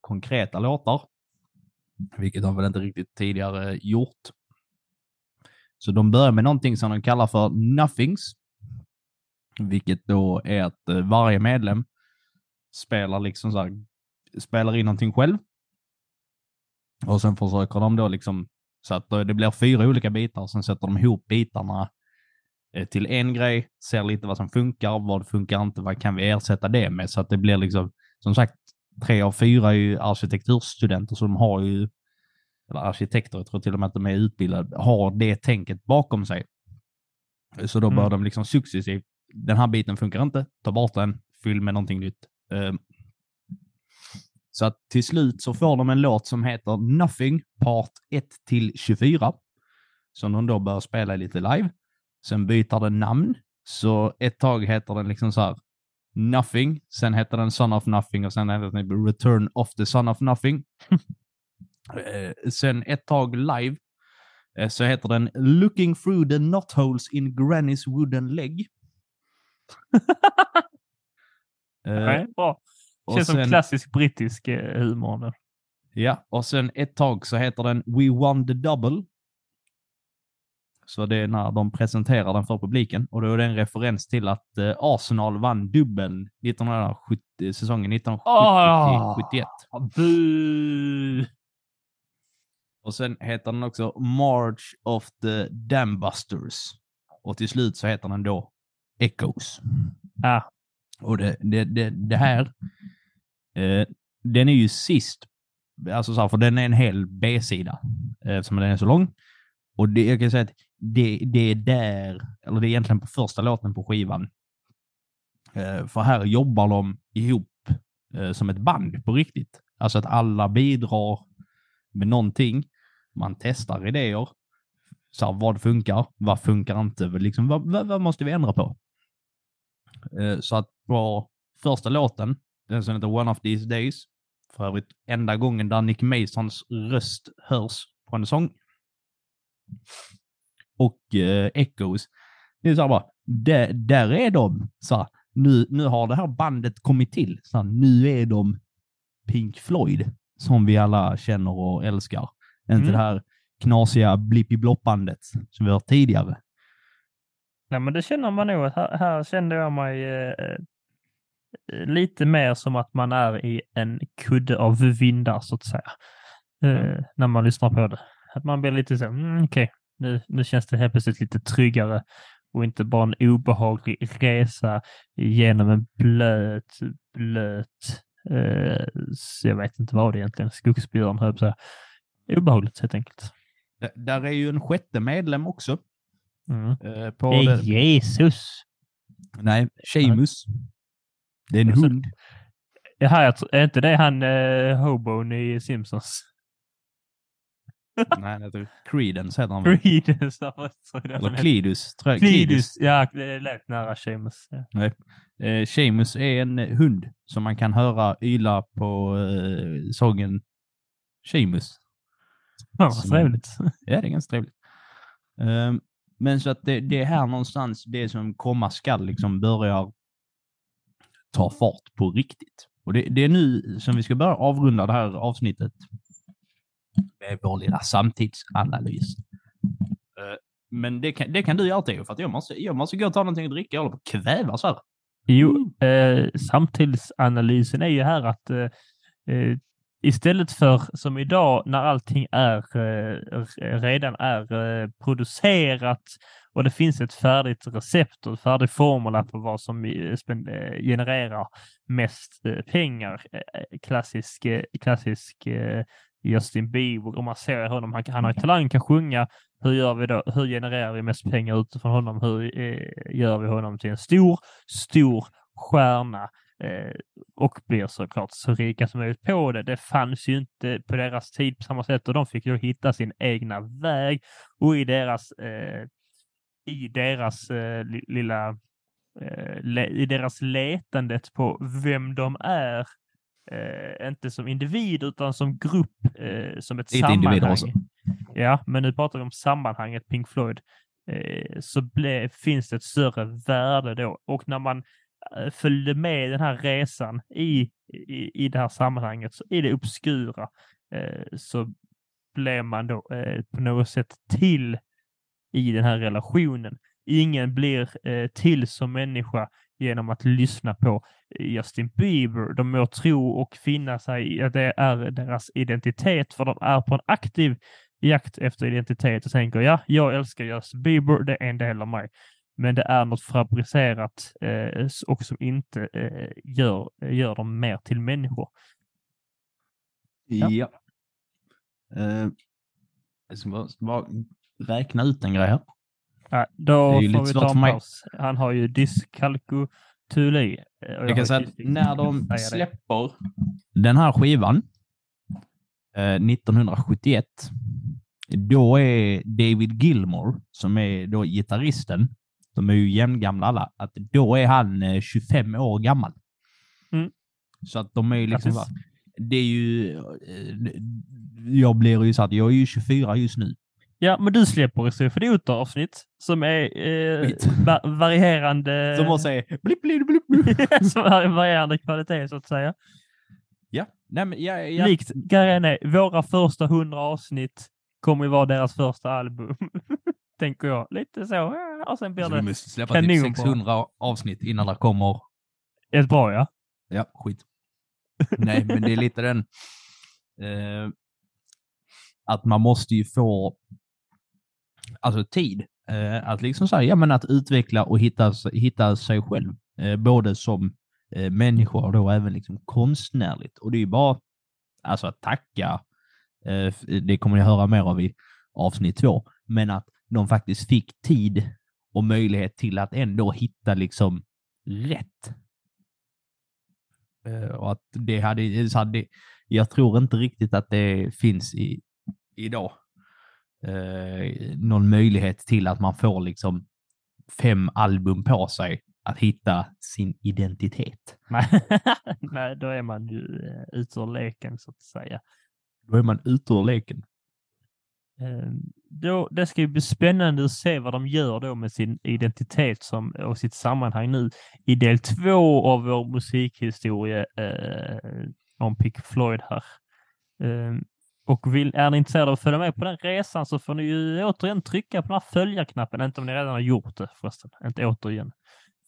konkreta låtar, vilket de väl inte riktigt tidigare eh, gjort. Så de börjar med någonting som de kallar för nothings, vilket då är att varje medlem spelar liksom så här, spelar in någonting själv och sen försöker de då liksom så att det blir fyra olika bitar och sen sätter de ihop bitarna eh, till en grej, ser lite vad som funkar, vad funkar inte, vad kan vi ersätta det med? Så att det blir liksom, som sagt, tre av fyra är ju arkitekturstudenter så de har ju, eller arkitekter, jag tror till och med att de är utbildade, har det tänket bakom sig. Så då bör Mm. de liksom successivt, den här biten funkar inte, ta bort den, fyll med någonting nytt. Eh, så att till slut så får de en låt som heter Nothing Part 1 till 24. Som de då börjar spela lite live. Sen byter den namn. Så ett tag heter den liksom så här Nothing. Sen heter den Son of Nothing och sen heter den typ Return of the Son of Nothing. Eh, sen ett tag live eh, så heter den Looking through the knotholes in Granny's wooden leg. Eh, Nej, bra. och Känns som sen- klassisk brittisk eh, humor. nu. Ja, och sen ett tag så heter den We won the double. Så det är när de presenterar den för publiken och då är det en referens till att eh, Arsenal vann dubbeln 1970, säsongen 1970 Ah. 71. Bu! Och sen heter den också March of the Dambusters. Och till slut så heter den då Echoes. Ja, Och det, det, det, det här, eh, den är ju sist, alltså så här, för den är en hel B-sida eh, eftersom den är så lång. Och det, jag kan säga att det, det är där, eller det är egentligen på första låten på skivan. Eh, för här jobbar de ihop eh, som ett band på riktigt. Alltså att alla bidrar med någonting. Man testar idéer. Så här, vad funkar? Vad funkar inte? Liksom, vad, vad, vad måste vi ändra på? Eh, Så att på första låten, den som heter One of these days, för övrigt enda gången där Nick Masons röst hörs på en sång. Och eh, Echoes, det är så här bara, där, där är de. Så här, nu, nu har det här bandet kommit till. Så här, nu är de Pink Floyd, som vi alla känner och älskar. Inte Mm. det här knasiga blippi-bloppandet som vi har tidigare. Nej, men det känner man nog. Här, här kände jag mig eh, eh, lite mer som att man är i en kudde av vindar, så att säga. Eh, När man lyssnar på det. Att man blir lite så, mm, okej, nu, nu känns det helt plötsligt lite tryggare och inte bara en obehaglig resa genom en blöt, blöt, eh, jag vet inte vad det är egentligen, skogsbjörn höll jag. Obehagligt helt enkelt. Där är ju en sjätte medlem också. Mm. eh, på Det är det, Jesus! nej, Seamus. Det är en Alltså, hund. Tror, är inte det han uh, Hobon i Simpsons? Nej, det heter Credence heter han väl? Creedence, ja, vad tror jag Eller Cletus, tror jag. Cletus, ja, det lät nära Seamus. Ja. Eh, Seamus är en hund som man kan höra yla på eh, sången Seamus. Fan vad trevligt. Ja, det är ganska trevligt. Ehm, men så att det, det är här någonstans det som komma skall liksom börjar ta fart på riktigt. Och det, det är nu som vi ska börja avrunda det här avsnittet med vår lilla samtidsanalys. Eh, men det kan, det kan du göra Theo, för att jag måste, jag måste gå och ta någonting att dricka. Jag håller på att kvävas här. Jo, eh, samtidsanalysen är ju här att eh, eh, istället för som idag när allting är eh, redan är eh, producerat och det finns ett färdigt recept och en färdig formula på vad som eh, genererar mest eh, pengar. Klassisk, klassisk eh, Justin Bieber, om man ser honom, han, han har ju talang, kan sjunga. Hur gör vi då? Hur genererar vi mest pengar utifrån honom? Hur eh, gör vi honom till en stor, stor stjärna? Eh, och blir såklart så rika som möjligt på det. Det fanns ju inte på deras tid på samma sätt och de fick ju hitta sin egna väg och i deras, eh, i deras eh, li- lilla, eh, i deras letandet på vem de är, eh, inte som individ utan som grupp, eh, som ett Lite sammanhang. också. Ja, men nu pratar vi om sammanhanget Pink Floyd. Eh, så ble, finns det ett större värde då och när man eh, följde med den här resan i, i, i det här sammanhanget, så i det obskura, eh, så blev man då eh, på något sätt till i den här relationen. Ingen blir till som människa genom att lyssna på Justin Bieber. De må tro och finna sig i att det är deras identitet, för de är på en aktiv jakt efter identitet och tänker ja, jag älskar Justin Bieber, det är en del av mig. Men det är något fabricerat eh, och som inte eh, gör, gör dem mer till människor. Ja. Ja. Eh, jag ska bara, bara räkna ut en grej här. Ja, då Det är ju får lite vi svårt ta för en mig. paus. Han har ju dyskalkotuli. eh, och Jag har kan säga att när de Säga det. släpper den här skivan eh, 1971, då är David Gilmore, som är då gitarristen, de är ju jämngamla alla, att då är han eh, 25 år gammal. Mm. Så att de är ju liksom, Grattis. det är ju, eh, jag blir ju så att jag är ju 24 just nu. Ja, men du släpper ett Idioter avsnitt som är eh, va varierande... Som måste säga blipp, blipp, blipp, blipp. som har varierande kvalitet så att säga. Ja, nej men jag, jag, Likt grejen är, våra första hundra avsnitt kommer ju vara deras första album. Tänker jag. Lite så. ja, Och sen blir Så vi det måste släppa typ bara. 600 avsnitt innan det kommer ett bra ja. Ja, skit. Nej, men det är lite den... Eh, att man måste ju få alltså tid eh, att liksom säga, ja men att utveckla och hitta, hitta sig själv. Eh, både som eh, människa och då även liksom konstnärligt. Och det är ju bara alltså att tacka, eh, det kommer ni höra mer av i avsnitt två, men att de faktiskt fick tid och möjlighet till att ändå hitta liksom rätt. Eh, och att det hade, så hade, jag tror inte riktigt att det finns i, idag. Eh, någon möjlighet till att man får liksom fem album på sig att hitta sin identitet. Nej, då är man ju eh, ute ur leken så att säga. Då är man ute ur leken. Eh, Då, det ska ju bli spännande att se vad de gör då med sin identitet som, och sitt sammanhang nu i del två av vår musikhistoria eh, om Pink Floyd här. Eh, och vill, är ni intresserade av att följa med på den resan så får ni ju återigen trycka på den här följarknappen, inte om ni redan har gjort det förresten, inte återigen.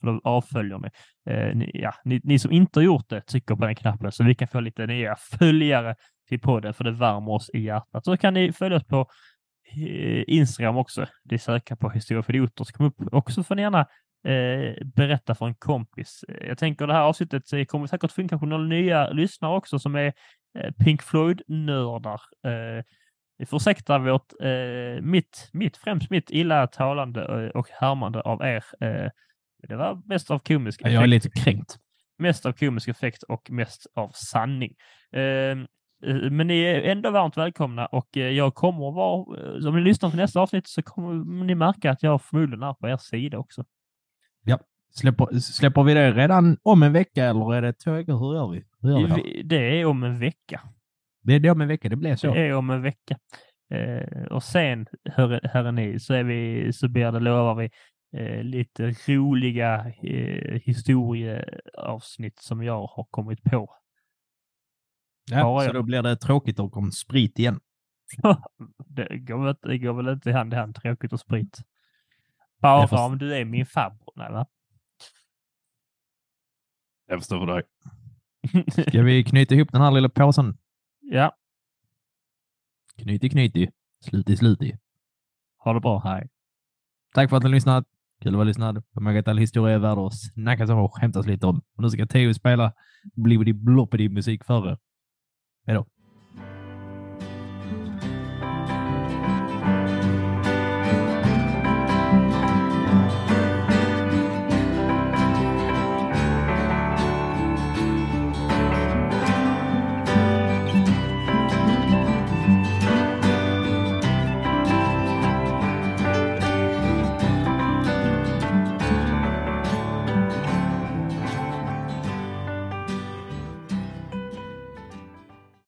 För då avföljer ni. Eh, ni, ja, ni. Ni som inte har gjort det, trycker på den knappen så vi kan få lite nya följare till podden för det värmer oss i hjärtat. Så kan ni följa oss på eh, Instagram också. Det söker söka på historia för idioter. Så kom upp. Också får ni gärna eh, berätta för en kompis. Jag tänker det här avsnittet eh, kommer säkert få in kanske några nya lyssnare också som är Pink Floyd-nördar. Eh, ursäkta vårt, eh, mitt, mitt, främst mitt illa talande eh, och härmande av er. Eh, det var mest av komisk Jag är effekt. lite kränkt. Mest av komisk effekt och mest av sanning. Eh, eh, men ni är ändå varmt välkomna och eh, jag kommer vara, eh, om ni lyssnar till nästa avsnitt så kommer ni märka att jag förmodligen är på er sida också. Släpper, släpper vi det redan om en vecka eller är det två veckor? Hur gör vi? Hur gör vi Det är om en vecka. Det är det om en vecka, det blir så. Det är om en vecka. Eh, och sen, hör, hör ni, så, är vi, så blir det, lovar vi, eh, lite roliga eh, historieavsnitt som jag har kommit på. Ja, så då blir det tråkigt och om sprit igen. det, går det går väl inte hand i hand, tråkigt och sprit. Bara om du är min farbror. Nej, va? Jag förstår för dig. Ska vi knyta ihop den här lilla påsen? ja, Knyti, knyti. Sluti, sluti. ha det bra. Hej. Tack för att ni har lyssnat. Kul att vara lyssnad. Kom ihåg att all historia är värd att snackas om och skämtas lite om. Och nu ska Theo spela blibbidi bloppidi musik för er. Hej då.